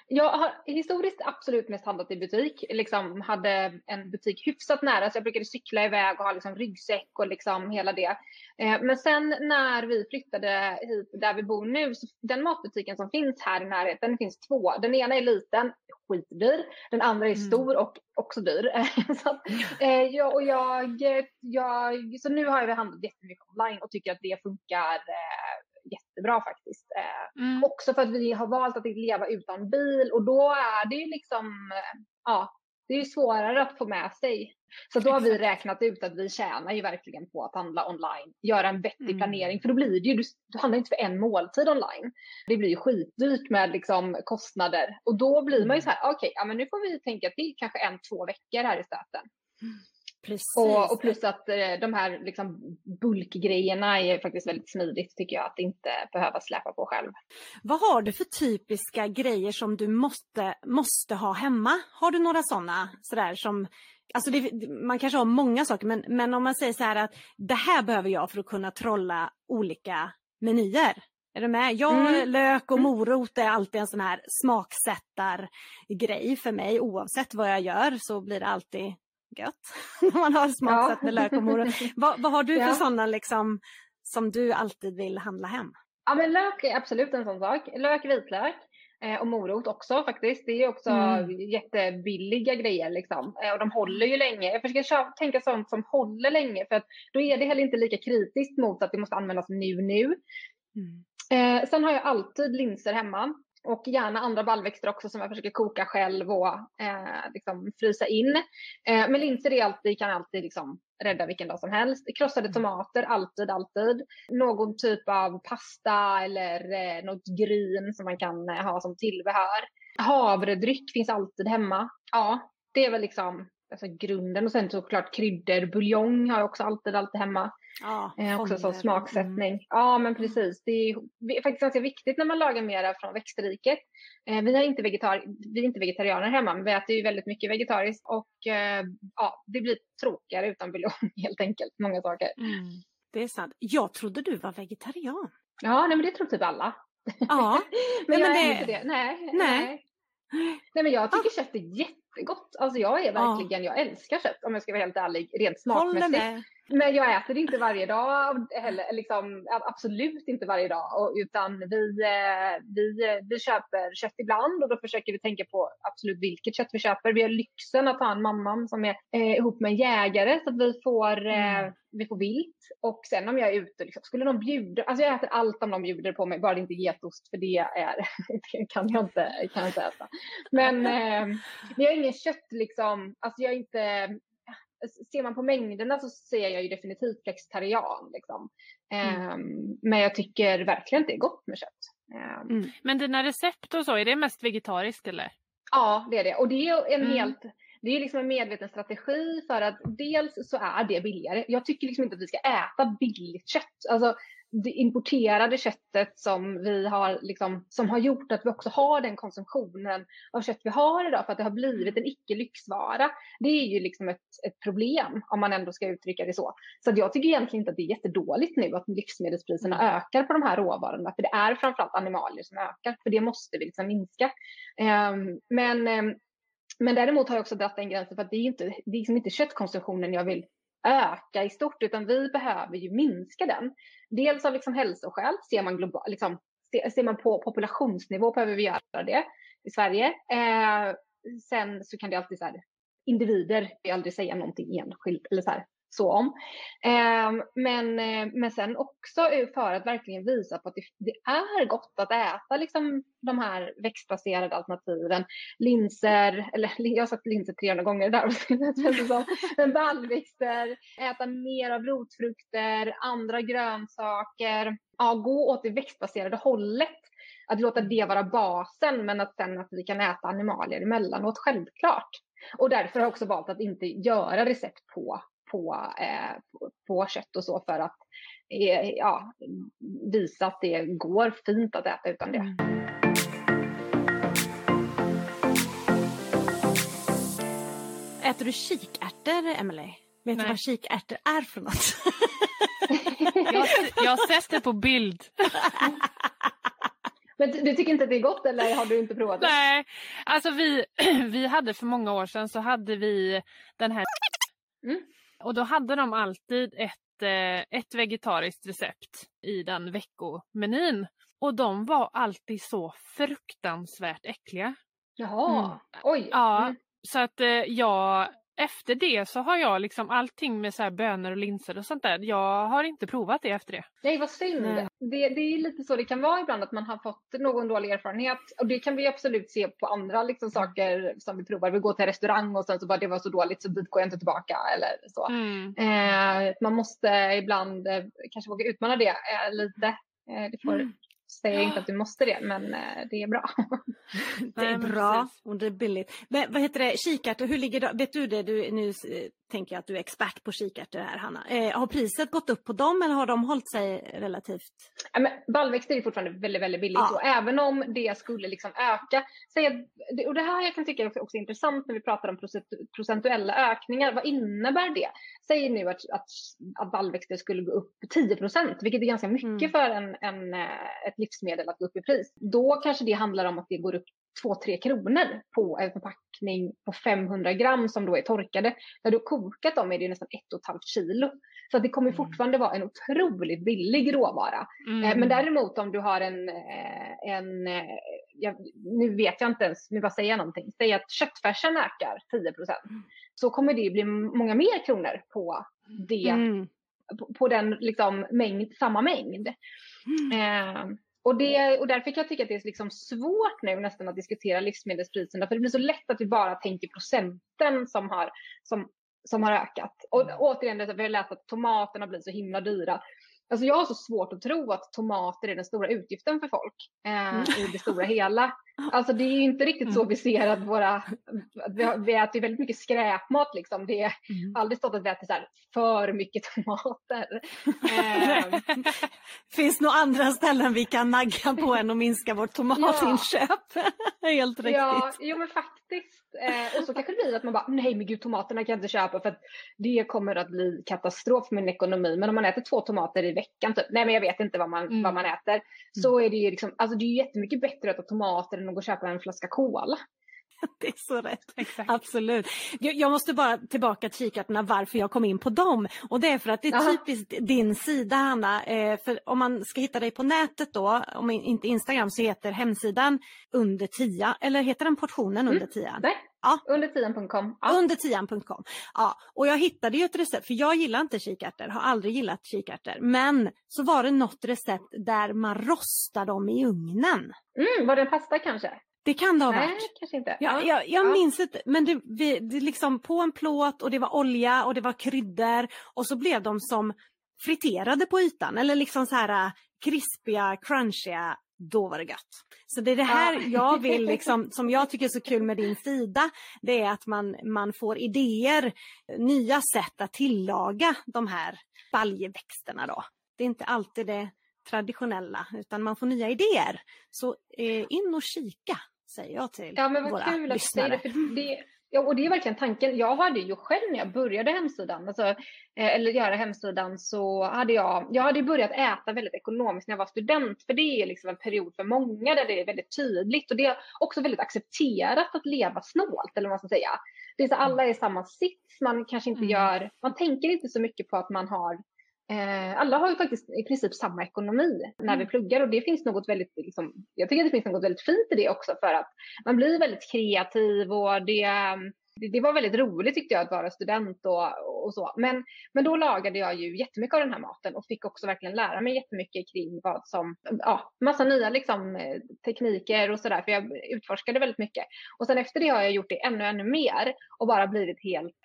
Jag har historiskt absolut mest handlat i butik. Liksom hade en butik hyfsat nära så jag brukade cykla iväg och ha liksom ryggsäck och liksom hela det. Eh, men sen när vi flyttade hit där vi bor nu, så den matbutiken som finns här i närheten, det finns två. Den ena är liten, skitdyr. Den andra är mm. stor och också dyr. så, att, eh, jag, och jag, jag, så nu har vi handlat jättemycket online och tycker att det funkar eh, jättebra faktiskt. Eh, mm. Också för att vi har valt att leva utan bil och då är det ju liksom, eh, ja, det är ju svårare att få med sig. Så då har vi räknat ut att vi tjänar ju verkligen på att handla online, göra en vettig mm. planering, för då blir det ju, du, du handlar inte för en måltid online. Det blir ju skitdyrt med liksom kostnader och då blir man ju mm. så här, okej, okay, ja men nu får vi tänka till kanske en, två veckor här i stöten. Mm. Och, och, plus att eh, de här liksom, bulkgrejerna är faktiskt väldigt smidigt tycker jag att inte behöva släpa på själv. Vad har du för typiska grejer som du måste, måste ha hemma? Har du några sådana sådär som Alltså det, man kanske har många saker men, men om man säger så här att det här behöver jag för att kunna trolla olika menyer. Är du med? Jag, mm. lök och mm. morot är alltid en sån här smaksättargrej för mig. Oavsett vad jag gör så blir det alltid gött. man har smaksatt ja. med lök och morot. vad, vad har du för ja. sådana liksom som du alltid vill handla hem? Ja men lök är absolut en sån sak. Lök, vitlök eh, och morot också faktiskt. Det är också mm. jättebilliga grejer liksom. Eh, och de håller ju länge. Jag försöker tänka sånt som håller länge för att då är det heller inte lika kritiskt mot att det måste användas nu nu. Mm. Eh, sen har jag alltid linser hemma. Och gärna andra baljväxter också som jag försöker koka själv och eh, liksom frysa in. Eh, men linser är alltid, kan alltid liksom rädda vilken dag som helst. Krossade tomater, alltid, alltid. Någon typ av pasta eller eh, något gryn som man kan eh, ha som tillbehör. Havredryck finns alltid hemma. Ja, det är väl liksom alltså grunden och sen såklart kryddor, buljong har jag också alltid, alltid hemma. Ja, eh, också som smaksättning. Mm. Ja, men precis. Det är, det faktiskt ganska viktigt när man lagar mera från växtriket. Eh, vi, är inte vi är inte vegetarianer hemma, men vi äter ju väldigt mycket vegetariskt och eh, ja, det blir tråkigare utan buljong helt enkelt. Många saker. Mm. Det är sant. Jag trodde du var vegetarian. Ja, nej, men det tror typ alla. Ja, men, men jag är inte det. Nej, nej. nej. Nej men jag tycker ah. kött är jättegott. Alltså jag är verkligen, ah. jag älskar kött om jag ska vara helt ärlig, rent smakmässigt. Men jag äter inte varje dag heller, liksom, absolut inte varje dag. utan vi, eh, vi, vi köper kött ibland och då försöker vi tänka på absolut vilket kött vi köper. Vi har lyxen att ha en mamma som är eh, ihop med en jägare så att vi får, eh, mm. vi får vilt. Och sen om jag är ute, liksom, skulle de bjuda, alltså jag äter allt om de bjuder på mig, bara det inte är getost för det, är, det kan, jag inte, kan jag inte äta. Men eh, jag har ingen kött liksom, alltså jag är inte ser man på mängderna så ser jag ju definitivt flexitarian. Liksom. Mm. Um, men jag tycker verkligen att det är gott med kött. Um, mm. Men dina recept och så, är det mest vegetariskt eller? Ja, det är det. Och det är en mm. helt det är liksom en medveten strategi för att dels så är det billigare. Jag tycker liksom inte att vi ska äta billigt kött. Alltså, det importerade köttet som vi har, liksom, som har gjort att vi också har den konsumtionen av kött vi har idag för att det har blivit en icke-lyxvara. Det är ju liksom ett, ett problem om man ändå ska uttrycka det så. Så jag tycker egentligen inte att det är jättedåligt nu att livsmedelspriserna mm. ökar på de här råvarorna för det är framförallt animalier som ökar för det måste vi liksom minska. Um, men um, men däremot har jag också dragit den gränsen för att det är inte, det är liksom inte köttkonsumtionen jag vill öka i stort, utan vi behöver ju minska den. Dels av liksom hälsoskäl, ser man, global, liksom, ser man på populationsnivå behöver vi göra det i Sverige. Eh, sen så kan det alltid så här, individer, jag aldrig säga någonting enskilt eller så här, så om. Eh, men, eh, men sen också för att verkligen visa på att det, det, är gott att äta liksom, de här växtbaserade alternativen. Linser, eller jag har sagt linser 300 gånger där, men baljväxter, äta mer av rotfrukter, andra grönsaker. Ja, gå åt det växtbaserade hållet att låta det vara basen men att sen att vi kan äta animalier emellanåt, självklart. Och därför har jag också valt att inte göra recept på på, eh, på, på kött och så för att eh, ja, visa att det går fint att äta utan det. Mm. Äter du kikärtor, Emelie? Vet Nej. du vad kikärtor är för något? jag, jag har sett det på bild. Men du tycker inte att det är gott eller har du inte provat det? Nej, alltså vi, vi hade för många år sedan så hade vi den här mm. Och då hade de alltid ett, eh, ett vegetariskt recept i den veckomenyn. Och de var alltid så fruktansvärt äckliga. Jaha, mm. oj. Ja, mm. så att eh, jag efter det så har jag liksom allting med så här bönor och linser och sånt där. Jag har inte provat det efter det. Nej, vad synd. Nej. Det, det är lite så det kan vara ibland att man har fått någon dålig erfarenhet och det kan vi absolut se på andra liksom, saker som vi provar. Vi går till restaurang och sen så bara det var så dåligt så dit går jag inte tillbaka eller så. Mm. Eh, man måste ibland eh, kanske våga utmana det eh, lite. Eh, det får mm säger inte att du måste det, men eh, det är bra. det är bra och det är billigt. Men vad heter det, kikärtor, hur ligger det, vet du det, du, nu tänker jag att du är expert på kikärtor här Hanna. Eh, har priset gått upp på dem eller har de hållit sig relativt? Ja, men baljväxter är fortfarande väldigt, väldigt billigt ja. och även om det skulle liksom öka, säg och det här jag kan tycka är också intressant när vi pratar om procentuella ökningar, vad innebär det? Säg nu att, att, att baljväxter skulle gå upp 10 procent, vilket är ganska mycket mm. för en, en, eh, ett livsmedel att gå upp i pris. Då kanske det handlar om att det går upp 2-3 kronor på en förpackning på 500 gram som då är torkade. När du har kokat dem är det nästan 1,5 kilo. Så det kommer mm. fortfarande vara en otroligt billig råvara. Mm. Eh, men däremot om du har en, eh, en jag, nu vet jag inte ens, nu bara säga någonting. Säg att köttfärsen ökar 10 procent. Mm. Så kommer det bli många mer kronor på det, mm. på, på, den liksom mängd, samma mängd. Mm. Eh, Och, det, och därför kan jag tycka att det är liksom svårt nu nästan att diskutera livsmedelspriserna, för det blir så lätt att vi bara tänker procenten som har, som, som har ökat. Och mm. återigen, vi har läst att tomaterna blir så himla dyra. Alltså jag har så svårt att tro att tomater är den stora utgiften för folk eh, mm. i det stora hela. Alltså det är ju inte riktigt så mm. vi ser att våra, vi, äter väldigt mycket skräpmat liksom. Det är mm. aldrig stått att vi äter så här, för mycket tomater. Eh. Finns nog andra ställen vi kan nagga på än att minska vårt tomatinköp. Ja. Helt riktigt. Ja, jo men faktiskt. Eh, och så kanske det blir att man bara, nej men gud tomaterna kan jag inte köpa för att det kommer att bli katastrof för min ekonomi. Men om man äter två tomater i veckan, typ, nej men jag vet inte vad man, mm. vad man äter. Mm. Så är det ju liksom, alltså det är jättemycket bättre att äta tomater än att gå och köpa en flaska cola. Det är så rätt. Exakt. Absolut. Jag måste bara tillbaka till kikärtorna varför jag kom in på dem. Och det är för att det är Aha. typiskt din sida Hanna. Eh, för om man ska hitta dig på nätet då, om inte Instagram så heter hemsidan under tia eller heter den portionen under mm. tian? Nej, ja. under tian.com. Ja. Under tian.com. Ja, och jag hittade ju ett recept, för jag gillar inte kikärtor, har aldrig gillat kikärtor. Men så var det något recept där man rostar dem i ugnen. Mm, var det en pasta kanske? Det kan det ha varit. Nej, kanske inte. Ja, jag, jag ja. minns inte, men det, vi, det liksom på en plåt och det var olja och det var kryddor och så blev de som friterade på ytan eller liksom så här äh, krispiga, crunchiga. Då var det gött. Så det är det här ja. jag vill, liksom, som jag tycker är så kul med din sida, det är att man, man får idéer, nya sätt att tillaga de här baljväxterna då. Det är inte alltid det traditionella utan man får nya idéer. Så eh, in och kika säger jag till ja, men vad våra kul lyssnare. Att det, det, ja, och det är verkligen tanken. Jag hade ju själv när jag började hemsidan, alltså, eh, eller göra hemsidan, så hade jag, jag hade börjat äta väldigt ekonomiskt när jag var student, för det är liksom en period för många där det är väldigt tydligt och det är också väldigt accepterat att leva snålt, eller vad man ska säga. Det är så alla är i samma sits, man kanske inte mm. gör, man tänker inte så mycket på att man har alla har ju faktiskt i princip samma ekonomi när mm. vi pluggar och det finns något väldigt, liksom, jag tycker att det finns något väldigt fint i det också för att man blir väldigt kreativ och det, det, det var väldigt roligt tyckte jag att vara student och, och så. Men, men då lagade jag ju jättemycket av den här maten och fick också verkligen lära mig jättemycket kring vad som, ja, massa nya liksom, tekniker och sådär för jag utforskade väldigt mycket. Och sen efter det har jag gjort det ännu, ännu mer och bara blivit helt,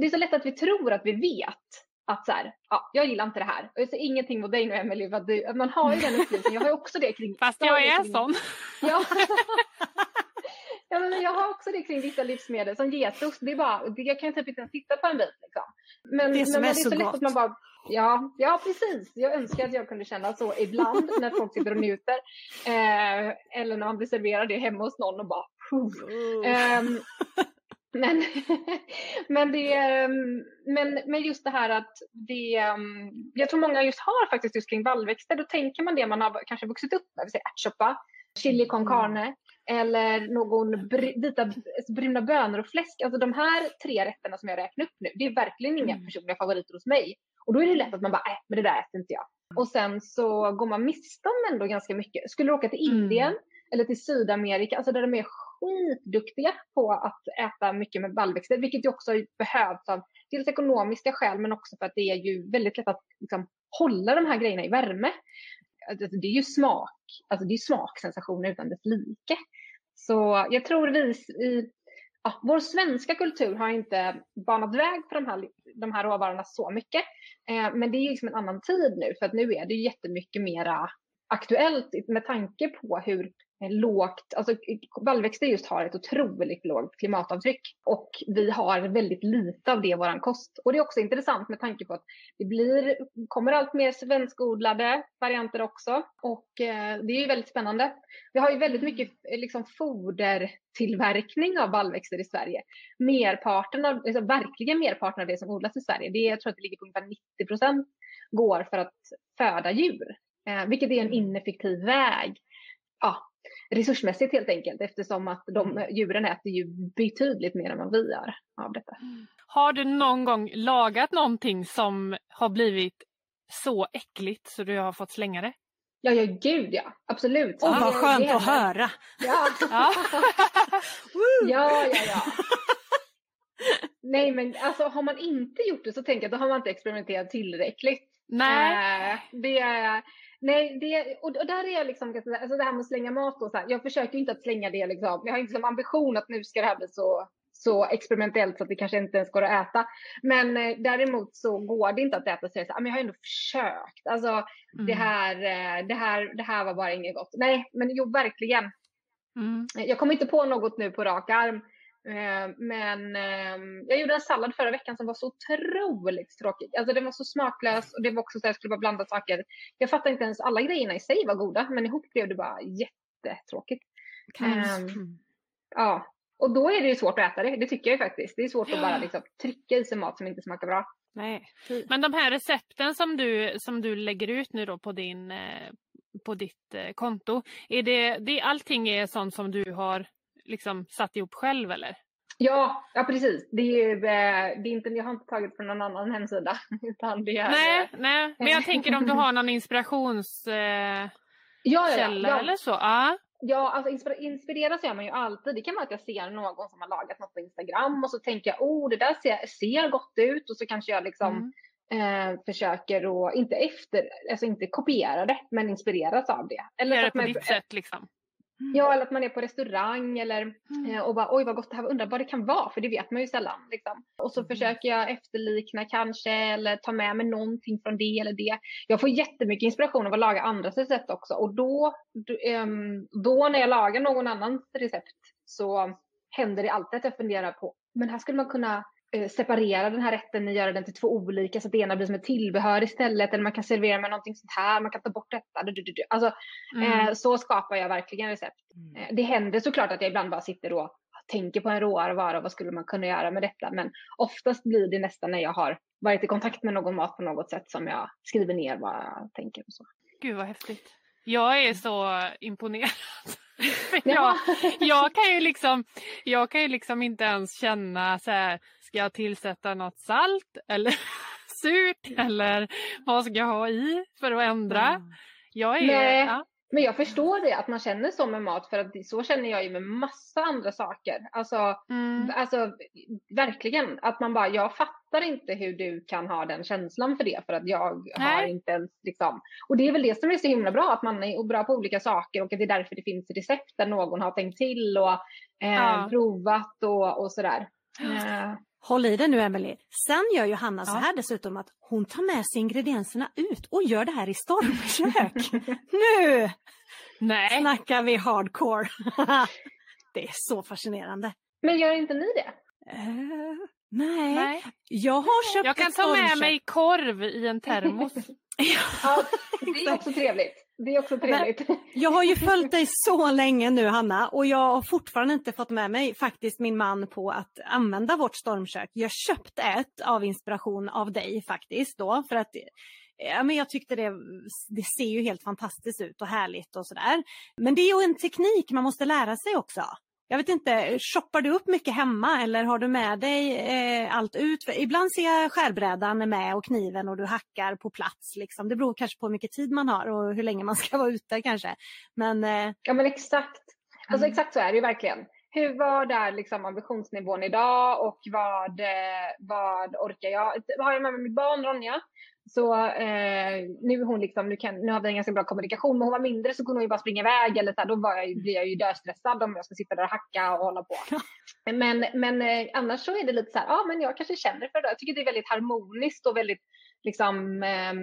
det är så lätt att vi tror att vi vet att så här, ja, jag gillar inte det här. Och jag säger ingenting mot dig nu Emelie, för du, man har ju den upplevelsen. Jag har ju också det kring... Fast jag är kring, sån. Ja. ja, men jag har också det kring vissa livsmedel. Som getost, det är bara, jag kan typ inte ens titta på en bit. Liksom. Men, det som men, är så, så lätt att man bara, ja, ja, precis. Jag önskar att jag kunde känna så ibland när folk sitter och njuter. Eh, eller när man blir serverad det hemma hos någon och bara... Mm. Um, men, men, det, ehm, men, men just det här att det, ehm, jag tror många just har faktiskt just kring vallväxter, då tänker man det man har kanske vuxit upp med, ärtsoppa, chili con mm. carne eller någon br vita bruna bönor och fläsk. Alltså de här tre rätterna som jag räknar upp nu, det är verkligen inga mm. personliga favoriter hos mig. Och då är det lätt att man bara, äh, men det där äter inte jag. Och sen så går man miste om ändå ganska mycket. Skulle du åka till Indien mm. eller till Sydamerika, alltså där de är skitduktiga på att äta mycket med baljväxter, vilket ju också behövs av dels ekonomiska skäl, men också för att det är ju väldigt lätt att liksom, hålla de här grejerna i värme. Alltså, det är ju smak, alltså det är smaksensationer utan dess like. Så jag tror vi i ja, vår svenska kultur har inte banat väg för de här, de här råvarorna så mycket. Eh, men det är liksom en annan tid nu, för att nu är det jättemycket mera aktuellt med tanke på hur lågt, alltså baljväxter just har ett otroligt lågt klimatavtryck och vi har väldigt lite av det i vår kost. Och det är också intressant med tanke på att det blir, kommer allt mer svenskodlade varianter också och eh, det är ju väldigt spännande. Vi har ju väldigt mycket liksom, fodertillverkning av baljväxter i Sverige. Merparten av, alltså, verkligen merparten av det som odlas i Sverige, det jag tror att det ligger på ungefär 90 procent går för att föda djur, eh, vilket är en ineffektiv väg ja, resursmässigt helt enkelt eftersom att de mm. djuren äter ju betydligt mer än vad vi gör av detta. Har du någon gång lagat någonting som har blivit så äckligt så du har fått slänga det? Ja, ja gud ja, absolut. Åh oh, vad skönt att höra! Ja. ja. ja, ja, ja. Nej men alltså har man inte gjort det så tänker jag då har man inte experimenterat tillräckligt. Nej. Eh, det, Nej, det, och, och där är jag liksom, alltså det här med att slänga mat och så här, jag försöker inte att slänga det liksom. Jag har inte som ambition att nu ska det här bli så, så experimentellt så att det kanske inte ens går att äta. Men eh, däremot så går det inte att äta så, men jag har ändå försökt. Alltså mm. det, här, eh, det, här, det här var bara inget gott. Nej, men jo, verkligen. Mm. Jag kommer inte på något nu på rak arm. Eh, men ehm, jag gjorde en sallad förra veckan som var så otroligt tråkig. Alltså den var så smaklös och det var också så att jag skulle bara blanda saker. Jag fattar inte ens, alla grejerna i sig var goda men ihop blev det bara jättetråkigt. Um, ja, och då är det ju svårt att äta det, det tycker jag faktiskt. Det är svårt att bara liksom trycka i sig mat som inte smakar bra. Nej. Men de här recepten som du, som du lägger ut nu då på, din, eh, på ditt eh, konto, är det, det, allting är sånt som du har liksom satt ihop själv eller? Ja, ja precis. Det är eh, det är inte, jag har inte tagit från någon annan hemsida. Utan det är, nej, nej, men jag tänker om du har någon inspirationskälla eh, ja, ja, ja. eller så? Ja. Ja, alltså inspireras gör man ju alltid. Det kan vara att jag ser någon som har lagat något på Instagram och så tänker jag, oh det där ser, ser gott ut och så kanske jag liksom mm. eh, försöker att, inte efter, alltså inte kopiera det, men inspireras av det. Eller Gör det på ditt sätt liksom. Ja, eller att man är på restaurang eller mm. Eh, och bara oj vad gott det här var, undrar vad det kan vara för det vet man ju sällan. Liksom. Och så mm. försöker jag efterlikna kanske eller ta med mig någonting från det eller det. Jag får jättemycket inspiration av att laga andras recept också och då, ehm, då när jag lagar någon annans recept så händer det alltid att jag funderar på men här skulle man kunna separera den här rätten och göra den till två olika så att det ena blir som ett tillbehör istället eller man kan servera med någonting sånt här, man kan ta bort detta. Alltså, mm. eh, så skapar jag verkligen recept. Mm. Eh, det händer såklart att jag ibland bara sitter och tänker på en råvara, vad skulle man kunna göra med detta? Men oftast blir det nästan när jag har varit i kontakt med någon mat på något sätt som jag skriver ner vad jag tänker och så. Gud vad häftigt. Jag är så imponerad. Jag, jag, kan ju liksom, jag kan ju liksom inte ens känna så här, ska jag tillsätta något salt eller surt eller vad ska jag ha i för att ändra? Mm. Jag är, Nej. Ja. Men jag förstår det, att man känner så med mat, för att så känner jag ju med massa andra saker. Alltså, mm. alltså verkligen, att man bara, jag fattar inte hur du kan ha den känslan för det, för att jag Nej. har inte ens liksom. Och det är väl det som är så himla bra, att man är bra på olika saker och att det är därför det finns recept där någon har tänkt till och eh, ja. provat och, och sådär. Eh. Håll i det nu Emelie. Sen gör ju Hanna ja. så här dessutom att hon tar med sig ingredienserna ut och gör det här i stormkök. nu Nej. snackar vi hardcore. det är så fascinerande. Men gör inte ni det? Uh, nej. nej. jag har köpt Jag kan ta med mig korv i en termos. ja, det är också trevligt. Det är också trevligt. Men jag har ju följt dig så länge nu Hanna och jag har fortfarande inte fått med mig faktiskt min man på att använda vårt stormkök. Jag köpte ett av inspiration av dig faktiskt då för att Ja, men jag tyckte det, det ser ju helt fantastiskt ut och härligt och sådär. Men det är ju en teknik man måste lära sig också. Jag vet inte, shoppar du upp mycket hemma eller har du med dig eh, allt ut? För ibland ser jag skärbrädan med och kniven och du hackar på plats. Liksom. Det beror kanske på hur mycket tid man har och hur länge man ska vara ute kanske. Men, eh... Ja men exakt. Alltså mm. exakt så är det ju verkligen. Hur var där liksom ambitionsnivån idag och vad, eh, vad orkar jag? Har jag med mig mitt barn Ronja så eh, nu, hon liksom, nu, kan, nu har vi en ganska bra kommunikation, men hon var mindre så kunde hon ju bara springa iväg eller så här, då var jag, blir jag ju döstressad om jag ska sitta där och hacka och hålla på. men men eh, annars så är det lite så här, ja men jag kanske känner för det. Jag tycker det är väldigt harmoniskt och väldigt liksom, eh,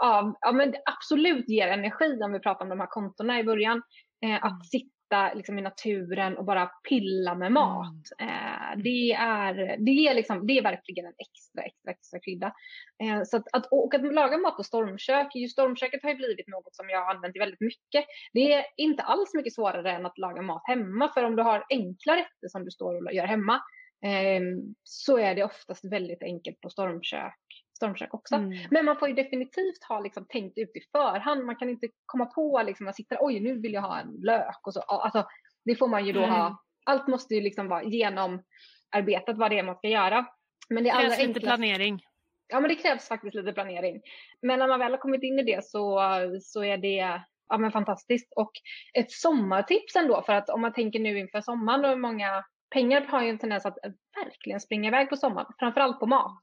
ja, ja men absolut ger energi om vi pratar om de här kontona i början. Eh, att mm. sitta sitta liksom i naturen och bara pilla med mat. Mm. Det, är, det, är liksom, det är verkligen en extra, extra, extra krydda. Eh, så att, att, och att laga mat på stormkök, just stormköket har ju blivit något som jag har använt väldigt mycket. Det är inte alls mycket svårare än att laga mat hemma, för om du har enkla rätter som du står och gör hemma, eh, så är det oftast väldigt enkelt på stormkök stormkök också. Mm. Men man får ju definitivt ha liksom tänkt ut i förhand. Man kan inte komma på liksom att sitta oj nu vill jag ha en lök och så. Alltså, det får man ju då mm. ha. Allt måste ju liksom vara genomarbetat vad det är man ska göra. Men det, det krävs lite planering. Ja men det krävs faktiskt lite planering. Men när man väl har kommit in i det så, så är det ja, men fantastiskt. Och ett sommartips ändå för att om man tänker nu inför sommaren och många pengar har ju en tendens att verkligen springa iväg på sommaren, framförallt på mat.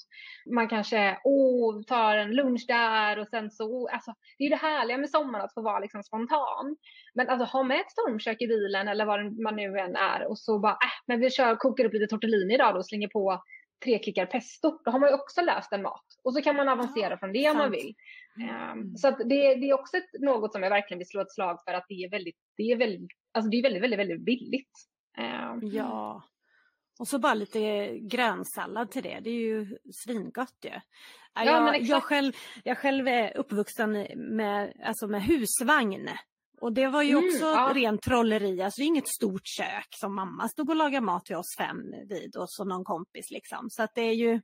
Man kanske oh, tar en lunch där och sen så, alltså, det är ju det härliga med sommaren att få vara liksom spontan. Men alltså ha med ett stormkök i bilen eller vad man nu än är och så bara, äh, men vi kör, kokar upp lite tortellini idag då och slänger på tre klickar pesto. Då har man ju också löst en mat och så kan man avancera från det om man vill. Um, så det, det är också ett, något som jag verkligen vill slå ett slag för att det är väldigt, det är väldigt, alltså det är väldigt, väldigt, väldigt billigt. Um, ja. Och så bara lite grönsallad till det, det är ju svingott ju. Ja, jag, jag, själv, jag själv är uppvuxen med, alltså med husvagn. Och det var ju mm, också ja. rent trolleri, alltså det är inget stort kök som mamma stod och lagade mat till oss fem vid och så någon kompis liksom. Så att det är ju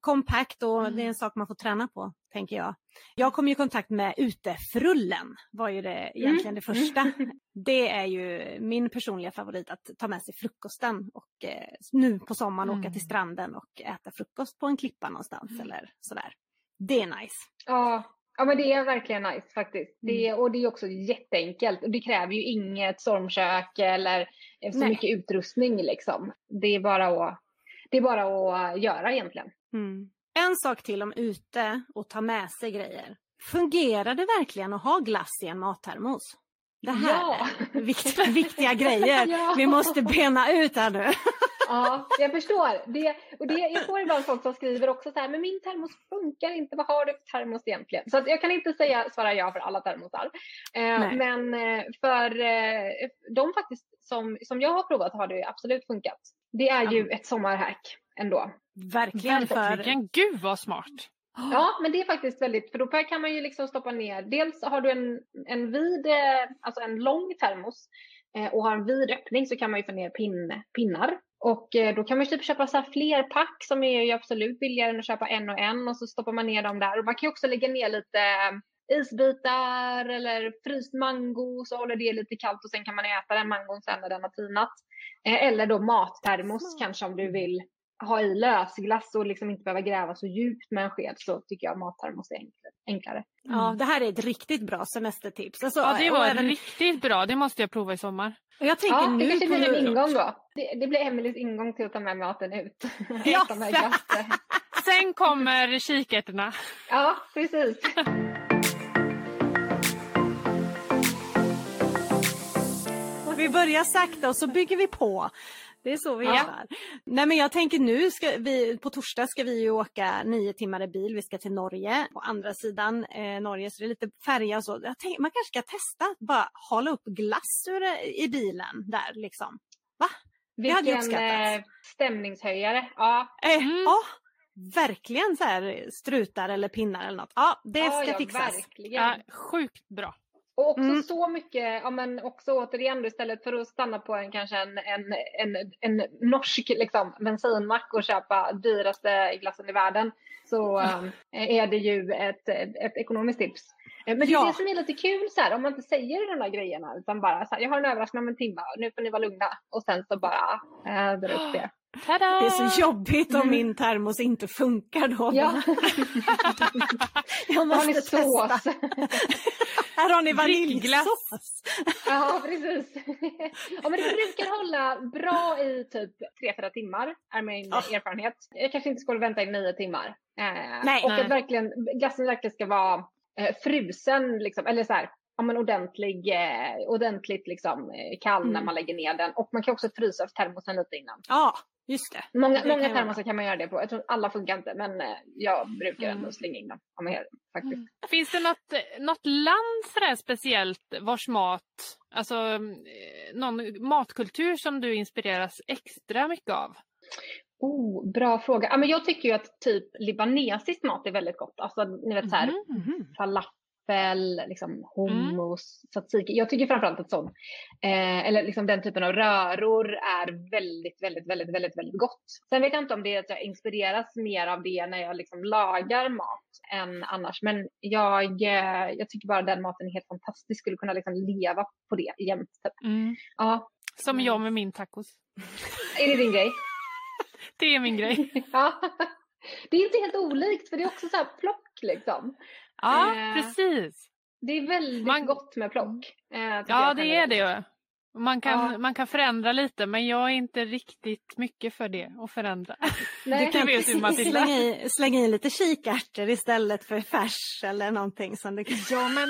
kompakt och mm. det är en sak man får träna på, tänker jag. Jag kom i kontakt med utefrullen, var ju det egentligen mm. det första. Det är ju min personliga favorit att ta med sig frukosten och eh, nu på sommaren mm. åka till stranden och äta frukost på en klippa någonstans mm. eller sådär. Det är nice. Ja, Ja men det är verkligen nice faktiskt. Det mm. och det är också jätteenkelt. Och det kräver ju inget stormkök eller så Nej. mycket utrustning liksom. Det är bara att, det är bara att göra egentligen. Mm. En sak till om ute och ta med sig grejer. Fungerar det verkligen att ha glass i en mattermos? Det här ja. är viktiga, viktiga grejer. ja. Vi måste bena ut här nu. ja, jag förstår. Det, och det, jag får ibland folk som skriver också så här, men min termos funkar inte, vad har du för termos egentligen? Så jag kan inte säga, svara ja för alla termosar. Eh, men eh, för eh, de faktiskt som, som jag har provat har det absolut funkat. Det är ju ett sommarhack ändå. Verkligen. För... Verkligen. Gud vad smart. Ja, men det är faktiskt väldigt, för då kan man ju liksom stoppa ner, dels har du en, en vid, eh, alltså en lång termos eh, och har en vid öppning så kan man ju få ner pin, pinnar. Och eh, då kan man ju typ köpa så här flerpack som är ju absolut billigare än att köpa en och en och så stoppar man ner dem där. Och man kan ju också lägga ner lite isbitar eller fryst mango så håller det lite kallt och sen kan man äta den mangon sen när den har tinat. Eller då mattermos kanske om du vill ha i lösglass och liksom inte behöva gräva så djupt med en sked så tycker jag mattermos är enklare. Mm. Ja, det här är ett riktigt bra semestertips. Alltså, ja, det var även... riktigt bra. Det måste jag prova i sommar. Och jag tänker ja, nu det kanske blir en ingång då. Det, det blir Emelies ingång till att ta med maten ut. Ja. Sen kommer kikärtorna. Ja, precis. Vi börjar sakta och så bygger vi på. Det är så vi ja. gör. Nej men jag tänker nu, ska vi, på torsdag ska vi ju åka nio timmar i bil. Vi ska till Norge. På andra sidan eh, Norge så det är lite färja och så. Jag tänker, man kanske ska testa bara hålla upp glass ur, i bilen där liksom. Va? Vilken det hade eh, stämningshöjare. Ja. Eh, mm. ja. Verkligen så här strutar eller pinnar eller något. Ja, det ja, ska ja, fixas. Verkligen. Ja, sjukt bra. Och också mm. så mycket, ja men också återigen istället för att stanna på en kanske en, en, en, en norsk liksom, bensinmack och köpa dyraste glassen i världen så um, är det ju ett, ett ekonomiskt tips. Eh, men det är det som är lite kul så här, om man inte säger de där grejerna utan bara så här, jag har en överraskning om en timme, nu får ni vara lugna och sen så bara äh, dra upp det. Tada! Det är så jobbigt om mm. min termos inte funkar då. Ja. jag måste testa. Sås. Här har ni vaniljglass. ja, precis. ja, men det brukar hålla bra i typ 3-4 timmar, är min oh. erfarenhet. Jag kanske inte skulle vänta i 9 timmar. Eh, nej, och nej. att verkligen, glassen verkligen ska vara eh, frusen, liksom, eller så här, ja, men ordentlig, eh, ordentligt liksom, eh, kall mm. när man lägger ner den. Och man kan också frysa termosen lite innan. Ja, Just det. Många, det många termosar kan man göra det på. Jag tror alla funkar inte men eh, jag brukar ändå mm. slänga in dem. Om jag, faktiskt. Mm. Finns det något, något land sådär speciellt vars mat, alltså eh, någon matkultur som du inspireras extra mycket av? Oh, bra fråga. Ja, men jag tycker ju att typ libanesisk mat är väldigt gott. Alltså ni vet så här, mm. mm. falafel falafel, liksom mm. hummus, mm. tzatziki. Jag tycker framförallt att sån, eh, eller liksom den typen av röror är väldigt, väldigt, väldigt, väldigt, väldigt gott. Sen vet jag inte om det är att jag inspireras mer av det när jag liksom lagar mat än annars, men jag, eh, jag tycker bara den maten är helt fantastisk, skulle kunna liksom leva på det jämt. Typ. Mm. Ja. Som jag med min tacos. Är det din grej? det är min grej. ja. Det är inte helt olikt för det är också så här plock liksom. Ja, eh, precis. Det är väldigt Man... gott med plock. Eh, ja, det är det ju. Man kan, ja. man kan förändra lite men jag är inte riktigt mycket för det att förändra. Nej. Du kan vet slänga, i, slänga i lite kikärtor istället för färs eller någonting. Som du kan... Ja men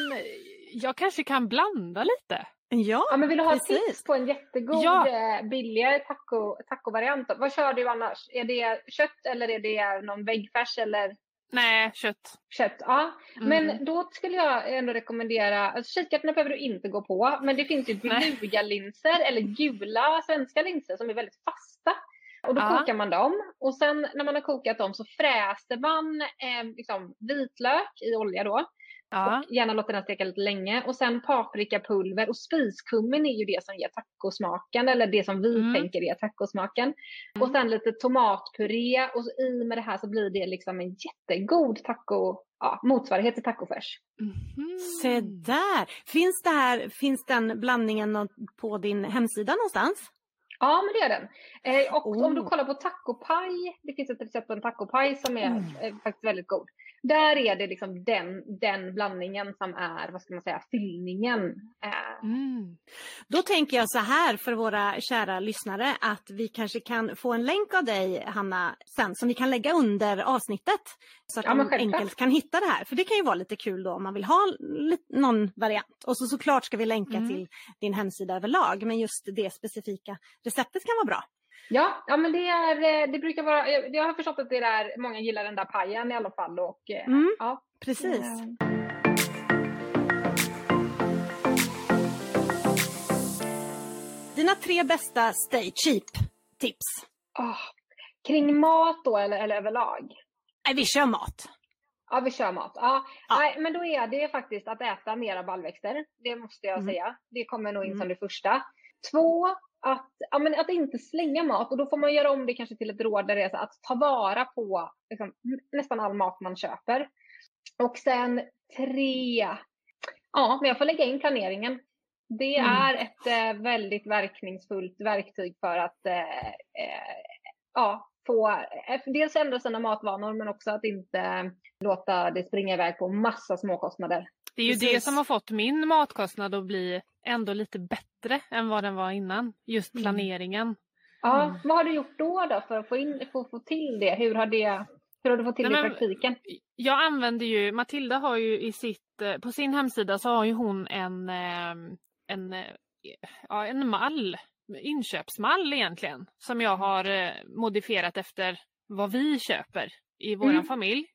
jag kanske kan blanda lite. Ja, ja men vill du ha precis. tips på en jättegod ja. Eh, billigare taco, taco-variant? Vad kör du annars? Är det kött eller är det någon väggfärs eller? Nej, kött. Kött, ja. Mm. Men då skulle jag ändå rekommendera, alltså kikärtorna behöver du inte gå på, men det finns ju bluga linser eller gula svenska linser som är väldigt fasta. Och då ja. kokar man dem och sen när man har kokat dem så fräser man eh, liksom, vitlök i olja då. Ja. Och gärna låta den steka lite länge. Och sen paprikapulver och spiskummin är ju det som ger tacosmaken eller det som vi mm. tänker är tacosmaken. Mm. Och sen lite tomatpuré och i med det här så blir det liksom en jättegod taco, ja, motsvarighet till tacofärs. Mm. Se där! Finns, det här, finns den blandningen på din hemsida någonstans? Ja, men det är den. Eh, och oh. om du oh. kollar på tacopaj, det finns ett recept på en tacopaj som är mm. eh, faktiskt väldigt god. Där är det liksom den, den blandningen som är, vad ska man säga, fyllningen. Eh. Mm. Då tänker jag så här för våra kära lyssnare att vi kanske kan få en länk av dig Hanna sen som vi kan lägga under avsnittet. Så att ja, de enkelt kan hitta det här. För det kan ju vara lite kul då om man vill ha någon variant. Och så såklart ska vi länka mm. till din hemsida överlag men just det specifika receptet kan vara bra. Ja, ja men det, är, eh, det brukar vara, jag har förstått att det är många gillar den där pajen i alla fall. Och, eh, mm, ja. Precis. Dina tre bästa stay cheap tips? Oh, kring mat då eller, eller överlag? Nej, vi kör mat. Ja, vi kör mat. Ja. ja. Nej, men då är det faktiskt att äta mera baljväxter. Det måste jag mm. säga. Det kommer nog in mm. som det första. Två, att, ja, men att inte slänga mat och då får man göra om det kanske till ett råd där det är så att ta vara på liksom, nästan all mat man köper. Och sen tre, ja, men jag får lägga in planeringen. Det mm. är ett eh, väldigt verkningsfullt verktyg för att eh, eh, ja, få eh, dels ändra sina matvanor men också att inte låta det springa iväg på massa småkostnader. Det är ju Precis. det som har fått min matkostnad att bli ändå lite bättre än vad den var innan. Just mm. planeringen. Mm. Ja, vad har du gjort då, då för att få, in, få, få till det? Hur har, det, hur har du fått till Nej, det i praktiken? Jag använder ju, Matilda har ju i sitt, eh, på sin hemsida så har ju hon en, ehm, en, eh, ja, en mall, inköpsmall egentligen, som jag har eh, modifierat efter vad vi köper i vår mm. familj.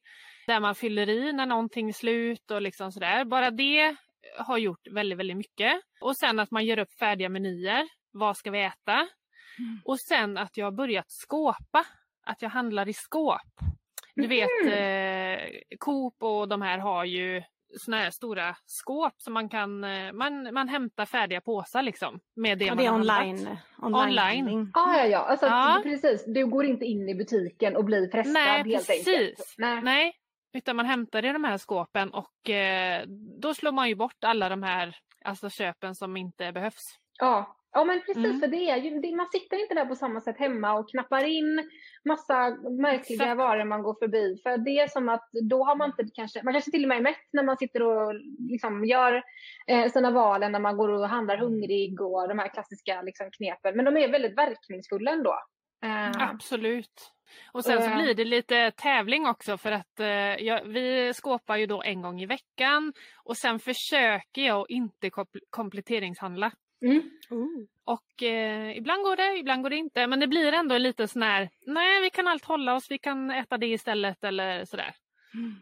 Där man fyller i när någonting är slut och liksom sådär. Bara det har gjort väldigt, väldigt mycket. Och sen att man gör upp färdiga menyer. Vad ska vi äta? Mm. Och sen att jag har börjat skåpa. Att jag handlar i skåp. Du vet eh, Coop och de här har ju såna här stora skåp som man kan, eh, man, man hämtar färdiga påsar liksom. Med det, ja, det är online. Online. online. Ah, ja, ja, alltså, ja. precis. Du går inte in i butiken och blir frestad Nej, helt precis. enkelt. Nej, Nej. Utan man hämtar i de här skåpen och eh, då slår man ju bort alla de här alltså köpen som inte behövs. Ja, ja men precis mm. för det är ju, man sitter inte där på samma sätt hemma och knappar in massa märkliga Exakt. varor man går förbi. För det är som att då har man inte kanske, man kanske till och med är mätt när man sitter och liksom gör eh, sina valen när man går och handlar hungrig och de här klassiska liksom, knepen. Men de är väldigt verkningsfulla ändå. Eh. Absolut. Och sen så blir det lite tävling också för att eh, ja, vi skåpar ju då en gång i veckan och sen försöker jag inte kompletteringshandla. Mm. Och eh, ibland går det, ibland går det inte. Men det blir ändå lite sån här, nej vi kan allt hålla oss, vi kan äta det istället eller sådär. Mm.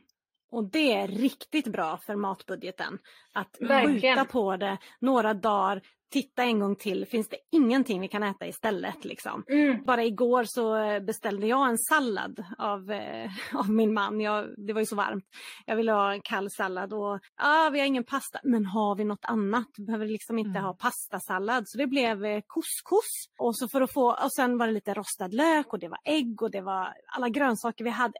Och det är riktigt bra för matbudgeten. Att Verkligen. skjuta på det några dagar, titta en gång till, finns det ingenting vi kan äta istället? Liksom. Mm. Bara igår så beställde jag en sallad av, eh, av min man. Jag, det var ju så varmt. Jag ville ha en kall sallad och ah, vi har ingen pasta. Men har vi något annat? Vi behöver liksom inte mm. ha pastasallad. Så det blev eh, couscous. Och, så för att få, och sen var det lite rostad lök och det var ägg och det var alla grönsaker vi hade.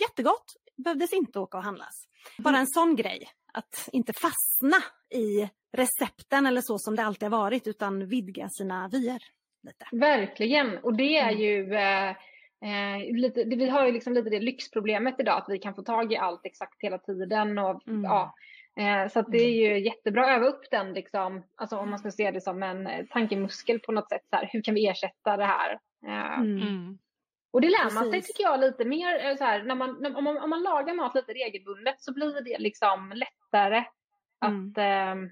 Jättegott! Behövdes inte åka och handlas. Bara en sån grej. Att inte fastna i recepten eller så som det alltid har varit utan vidga sina vyer. Lite. Verkligen och det är mm. ju eh, eh, lite, vi har ju liksom lite det lyxproblemet idag att vi kan få tag i allt exakt hela tiden och mm. ja, Eh, så det är ju jättebra att öva upp den, liksom, alltså om man ska se det som en eh, tankemuskel på något sätt. Så här, hur kan vi ersätta det här? Eh, Mm. Mm. och det lär man sig tycker jag lite mer, eh, så här, när man, när, om, man, om man lagar mat lite regelbundet så blir det liksom lättare Mm. att, eh,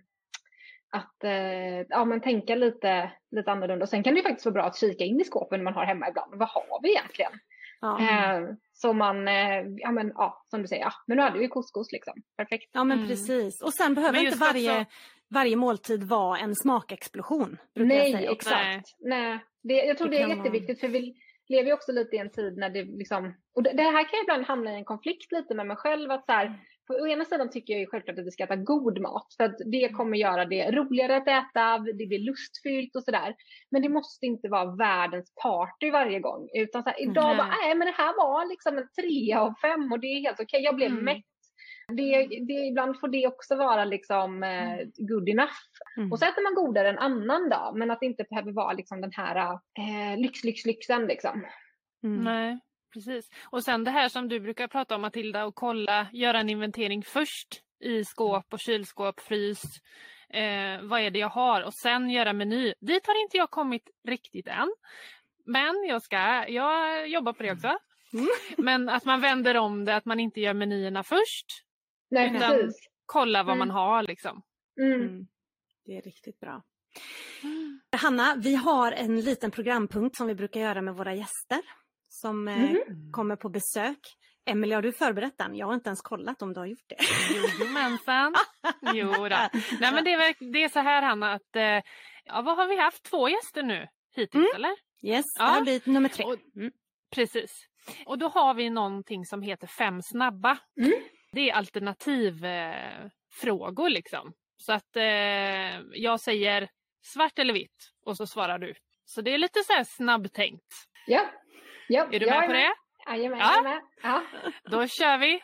att eh, ja, men tänka lite, lite annorlunda. Och sen kan det ju faktiskt vara bra att kika in i skåpen man har hemma ibland. Vad har vi egentligen? Ja. Eh, så man, eh, ja men ja, som du säger, ja, men nu hade vi couscous liksom. Perfekt. ja men Mm. precis. Och sen behöver inte varje, också- varje måltid vara en smakexplosion. Nej, exakt. Nej. Det, jag tror Det det, är jätteviktigt för vi lever ju också lite i en tid när det liksom, och det, det här kan jag ibland hamna i en konflikt lite med mig själv att så här, på å ena sidan tycker jag ju självklart att vi ska äta god mat för att det kommer göra det roligare att äta, det blir lustfyllt och sådär. Men det måste inte vara världens party varje gång utan så här, idag Nej. bara, nej men det här var liksom en trea av fem och det är helt okej, jag blev Mm. mätt. Det, det, ibland får det också vara liksom eh, good enough. Mm. Och så äter man godare en annan dag, men att det inte behöver vara liksom den här eh, lyx, lyx, lyxen liksom. Mm. Nej, precis. Och sen det här som du brukar prata om Matilda, och kolla, göra en inventering först i skåp och kylskåp, frys. Eh, vad är det jag har? Och sen göra meny. Dit har inte jag kommit riktigt än. Men jag ska, jag jobbar på det också. Mm. Men att man vänder om det, att man inte gör menyerna först. Nej, Utan- precis. Kolla vad Mm. man har liksom. Mm. Mm. Det är riktigt bra. Hanna, vi har en liten programpunkt som vi brukar göra med våra gäster som Mhm. kommer på besök. Emelie, har du förberett den? Jag har inte ens kollat om du har gjort det. Jojomensan. Jo då. Nej men det är, det är så här Hanna att, eh, ja vad har vi haft? Två gäster nu hittills Mm. eller? Yes, Ja. det här blir nummer tre. Och- Mm. Precis. Och då har vi någonting som heter Fem snabba. Mm. Det är alternativfrågor eh, liksom. Så att eh, jag säger svart eller vitt och så svarar du. Så det är lite så här snabbtänkt. Ja. Ja. Är du jag med på det? Jajamän, Ja. jag är med. Ja. Då kör vi!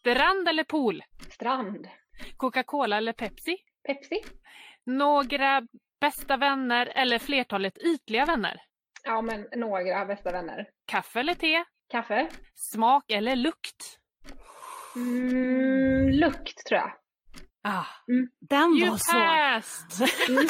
Strand eller pool? Strand. Coca-Cola eller Pepsi? Pepsi. Några bästa vänner eller flertalet ytliga vänner? Ja, men några bästa vänner. Kaffe eller te? Kaffe. Smak eller lukt? Mm, lukt tror jag. Ah, Den you var svår. passed! Mm.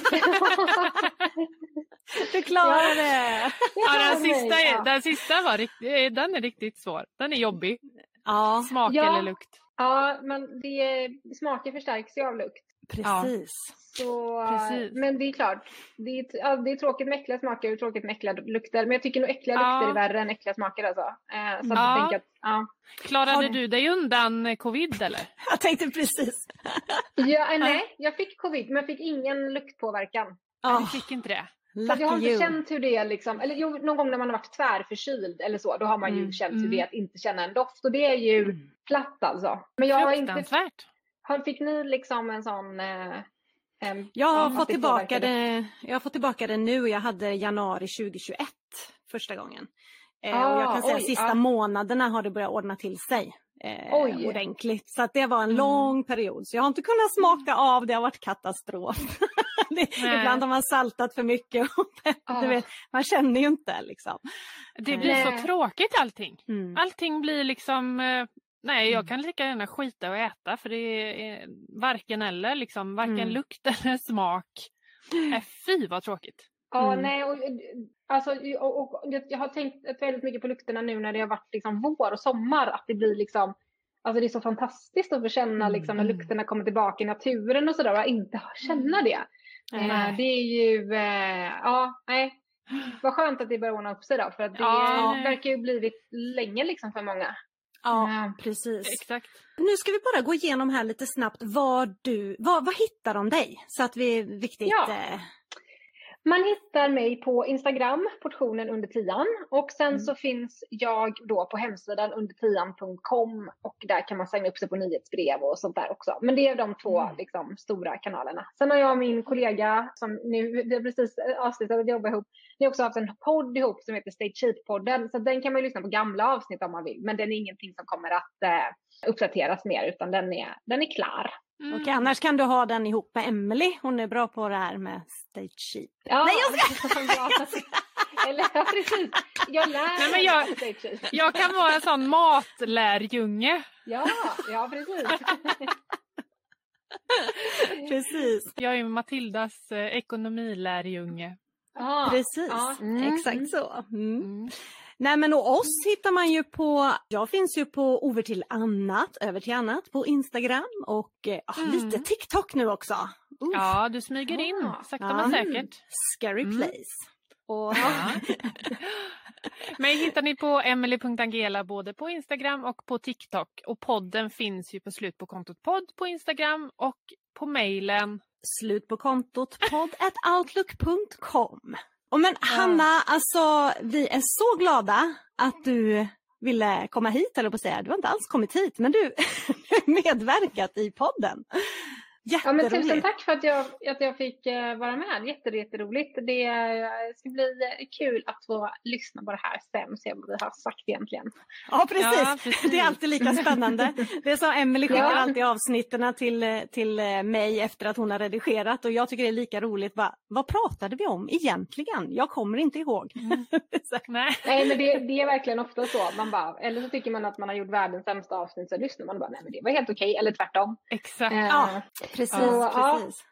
Du klarade det! Ja, den, sista är, ja. den sista var rikt- eh, den är riktigt svår. Den är jobbig. Ja, Smak Ja. eller lukt? Ja, men det, smaken förstärks ju av lukt. precis. Så, Precis. Men det är klart, det är, ja, det är tråkigt med äckliga smaker och tråkigt med äckliga lukter. Men jag tycker nog äckliga Ja. lukter är värre än äckliga smaker alltså. Eh, så Ja. att, ja. Klarade Har- du dig undan covid eller? Jag tänkte precis. Ja, eh, nej, jag fick covid men jag fick ingen luktpåverkan. Nej, Oh, fick inte det? Att jag har lucky inte you. känt hur det är liksom, eller jo, någon gång när man har varit tvärförkyld eller så, då har man ju Mm, känt mm. hur det är att inte känna en doft och det är ju Mm. platt alltså. Men jag har inte, har, fick ni liksom en sån eh, Jag har, fått tillbaka det, jag har fått tillbaka det nu och jag hade januari 2021 första gången. Eh, och jag Ah, kan säga oj, sista ja. månaderna har det börjat ordna till sig. Eh, Oj. ordentligt. Så att det var en Mm. lång period. Så jag har inte kunnat smaka av, det har varit katastrof. ibland har man saltat för mycket. Du vet, man känner ju inte liksom. Det blir Nej. så tråkigt allting. Mm. Allting blir liksom... eh, Nej, jag Mm. kan lika gärna skita och äta för det är varken eller. Liksom, varken Mm. lukt eller smak. Äh, fy vad tråkigt. Ja, Mm. nej, och, alltså, och, och, jag- jag har tänkt väldigt mycket på lukterna nu när det har varit liksom vår och sommar. Att det blir liksom, alltså det är så fantastiskt att få känna Mm. liksom, när lukterna kommer tillbaka i naturen och sådär och inte känna det. Nej. Eh, det är ju, eh, ja, nej. Vad skönt att det börjar ordna upp sig då för att det Ja. verkar ju blivit länge liksom för många. Ja, Eh, precis. Exakt. Nu ska vi bara gå igenom här lite snabbt vad du, vad, vad hittar de dig? Så att vi riktigt... Ja. Eh, Man hittar mig på Instagram, portionen under tian. Och sen Mm. så finns jag då på hemsidan undertian.com och där kan man signa upp sig på nyhetsbrev och sånt där också. Men det är de två Mm. liksom, stora kanalerna. Sen har jag och min kollega som nu, vi har precis avslutat att jobba ihop, vi har också haft en podd ihop som heter Stay Cheap-podden. Så den kan man ju lyssna på gamla avsnitt om man vill. Men den är ingenting som kommer att eh, uppdateras mer utan den är, den är klar. Mm. Okej, annars kan du ha den ihop med Emily. Hon är bra på det här med stage sheet. Ja, Nej, jag ska... Eller ja, precis. Jag lär Nej, men jag, jag kan vara en sån matlärjunge. Ja, ja precis. precis. Jag är Matildas eh, ekonomilärjunge. Ah, Precis, ah, mm, exakt så. Mm. Mm. Nej men och oss hittar man ju på, jag finns ju på Over till annat, över till annat på Instagram och eh, mm. lite TikTok nu också. Uff. Ja, du smyger in sakta ja. men säkert. Scary mm. place. Och... Ja. Mig hittar ni på emily.angela både på Instagram och på TikTok. Och podden finns ju på slut på kontot podd på Instagram och på mejlen slut på kontot podd.outlook.com. Och men Hanna, alltså vi är så glada att du ville komma hit, eller på att säga. Du har inte alls kommit hit, men du har medverkat i podden. Ja, men tusen tack för att jag, att jag fick uh, vara med. Jätte, jätteroligt. Det uh, ska bli uh, kul att få lyssna på det här sen och se vad vi har sagt egentligen. Ja precis. ja, precis. Det är alltid lika spännande. Det är så Emelie skickar ja. alltid avsnitten till, till mig efter att hon har redigerat och jag tycker det är lika roligt. Va, vad pratade vi om egentligen? Jag kommer inte ihåg. Mm. nej. nej, men det, det, är verkligen ofta så. Man bara, eller så tycker man att man har gjort världens sämsta avsnitt så lyssnar man och bara, nej men det var helt okej, eller tvärtom. Exakt. ja. Precis, ja. precis.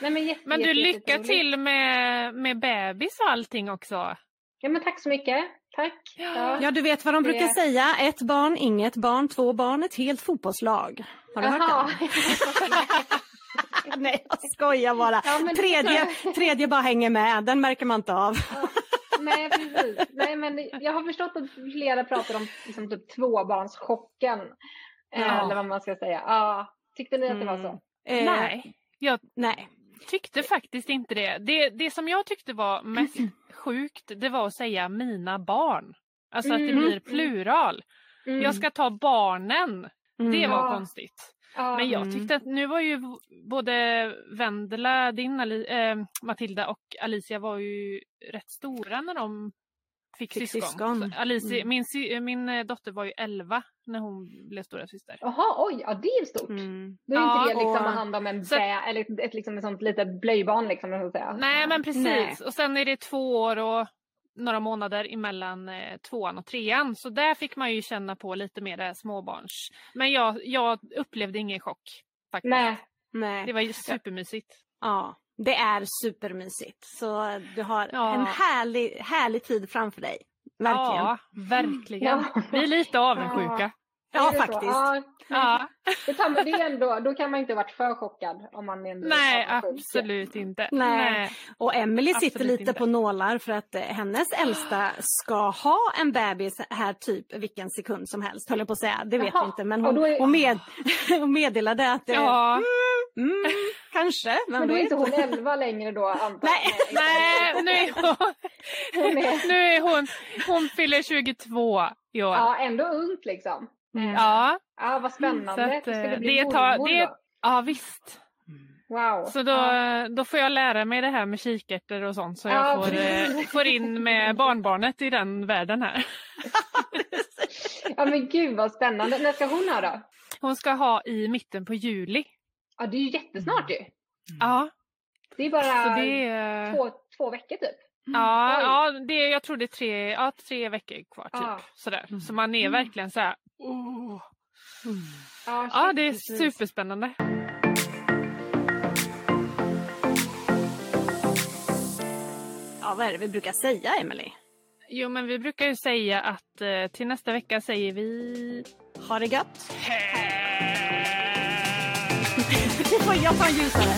Nej, men, jätte, men du, jätte, lycka till med, med bebis och allting också. Ja, men tack så mycket. Tack. Ja, ja du vet vad de brukar det... säga. Ett barn, inget barn, två barn, ett helt fotbollslag. Har du Jaha. hört det? Nej, jag skojar bara. Ja, tredje, tredje bara hänger med, den märker man inte av. Ja. Nej, precis. Nej, men jag har förstått att flera pratar om liksom, typ tvåbarnschocken. Ja. Eller vad man ska säga. Ja, tyckte ni att det var så? Eh, nej, jag nej. tyckte faktiskt inte det. det. Det som jag tyckte var mest sjukt det var att säga mina barn. Alltså att det mm. blir plural. Mm. Jag ska ta barnen. Mm. Det var ja. konstigt. Ja. Men jag tyckte att nu var ju både Vendela, din äh, Matilda och Alicia var ju rätt stora när de fick, fick syskon. syskon. Alicia, mm. min, min eh, dotter var ju 11 när hon blev stora syster. Jaha, oj, ja det är stort. Mm. Då är ja, inte det liksom och... att hand om en så... bä, eller ett, ett, liksom ett sånt litet blöjbarn liksom. Så att säga. Nej men precis Nej. och sen är det två år och några månader emellan eh, tvåan och trean. Så där fick man ju känna på lite mer småbarns. Men jag, jag upplevde ingen chock. Faktiskt. Nej. Nej. Det var ju supermysigt. Ja. Det är supermysigt. Så du har ja. en härlig, härlig tid framför dig. Verkligen. Ja, verkligen. Ja. Vi är lite avundsjuka. Ja, ja faktiskt. Ja, ja. Det, tar man, det ändå, då kan man inte varit för chockad om man ändå Nej, absolut inte. Nej. Nej. Och Emily sitter lite inte. på nålar för att eh, hennes äldsta ska ha en bebis här typ vilken sekund som helst, höll jag på att säga. Det vet Jaha. vi inte, men hon, är... hon, med, hon meddelade att det, ja. Mm, kanske. Men då är inte hon 11 längre då antar Nej, nej nu är hon, hon är... nu är hon, hon fyller 22 i år. Ja, ändå ungt liksom. Mm. Ja. Ja, vad spännande. att, Ska det bli det tar, det, Ja, visst. Wow. Så då, ja. då får jag lära mig det här med kikärtor och sånt så jag ja, får, eh, får in med barnbarnet i den världen här. ja men gud vad spännande. När ska hon ha då? Hon ska ha i mitten på juli. Ja, det är ju jättesnart ju. Mm. Ja. Det är bara det är... Två, två veckor typ. Mm. Ja, ja det, jag tror det är tre, ja, tre veckor kvar typ. Ja. Sådär. Mm. Så man är mm. verkligen så här. Oh. Mm. Ja, ja, det är superspännande. Ja, vad är det vi brukar säga, Emily? Jo, men vi brukar ju säga att eh, till nästa vecka säger vi... Ha det gött! Jag tar en ljusare.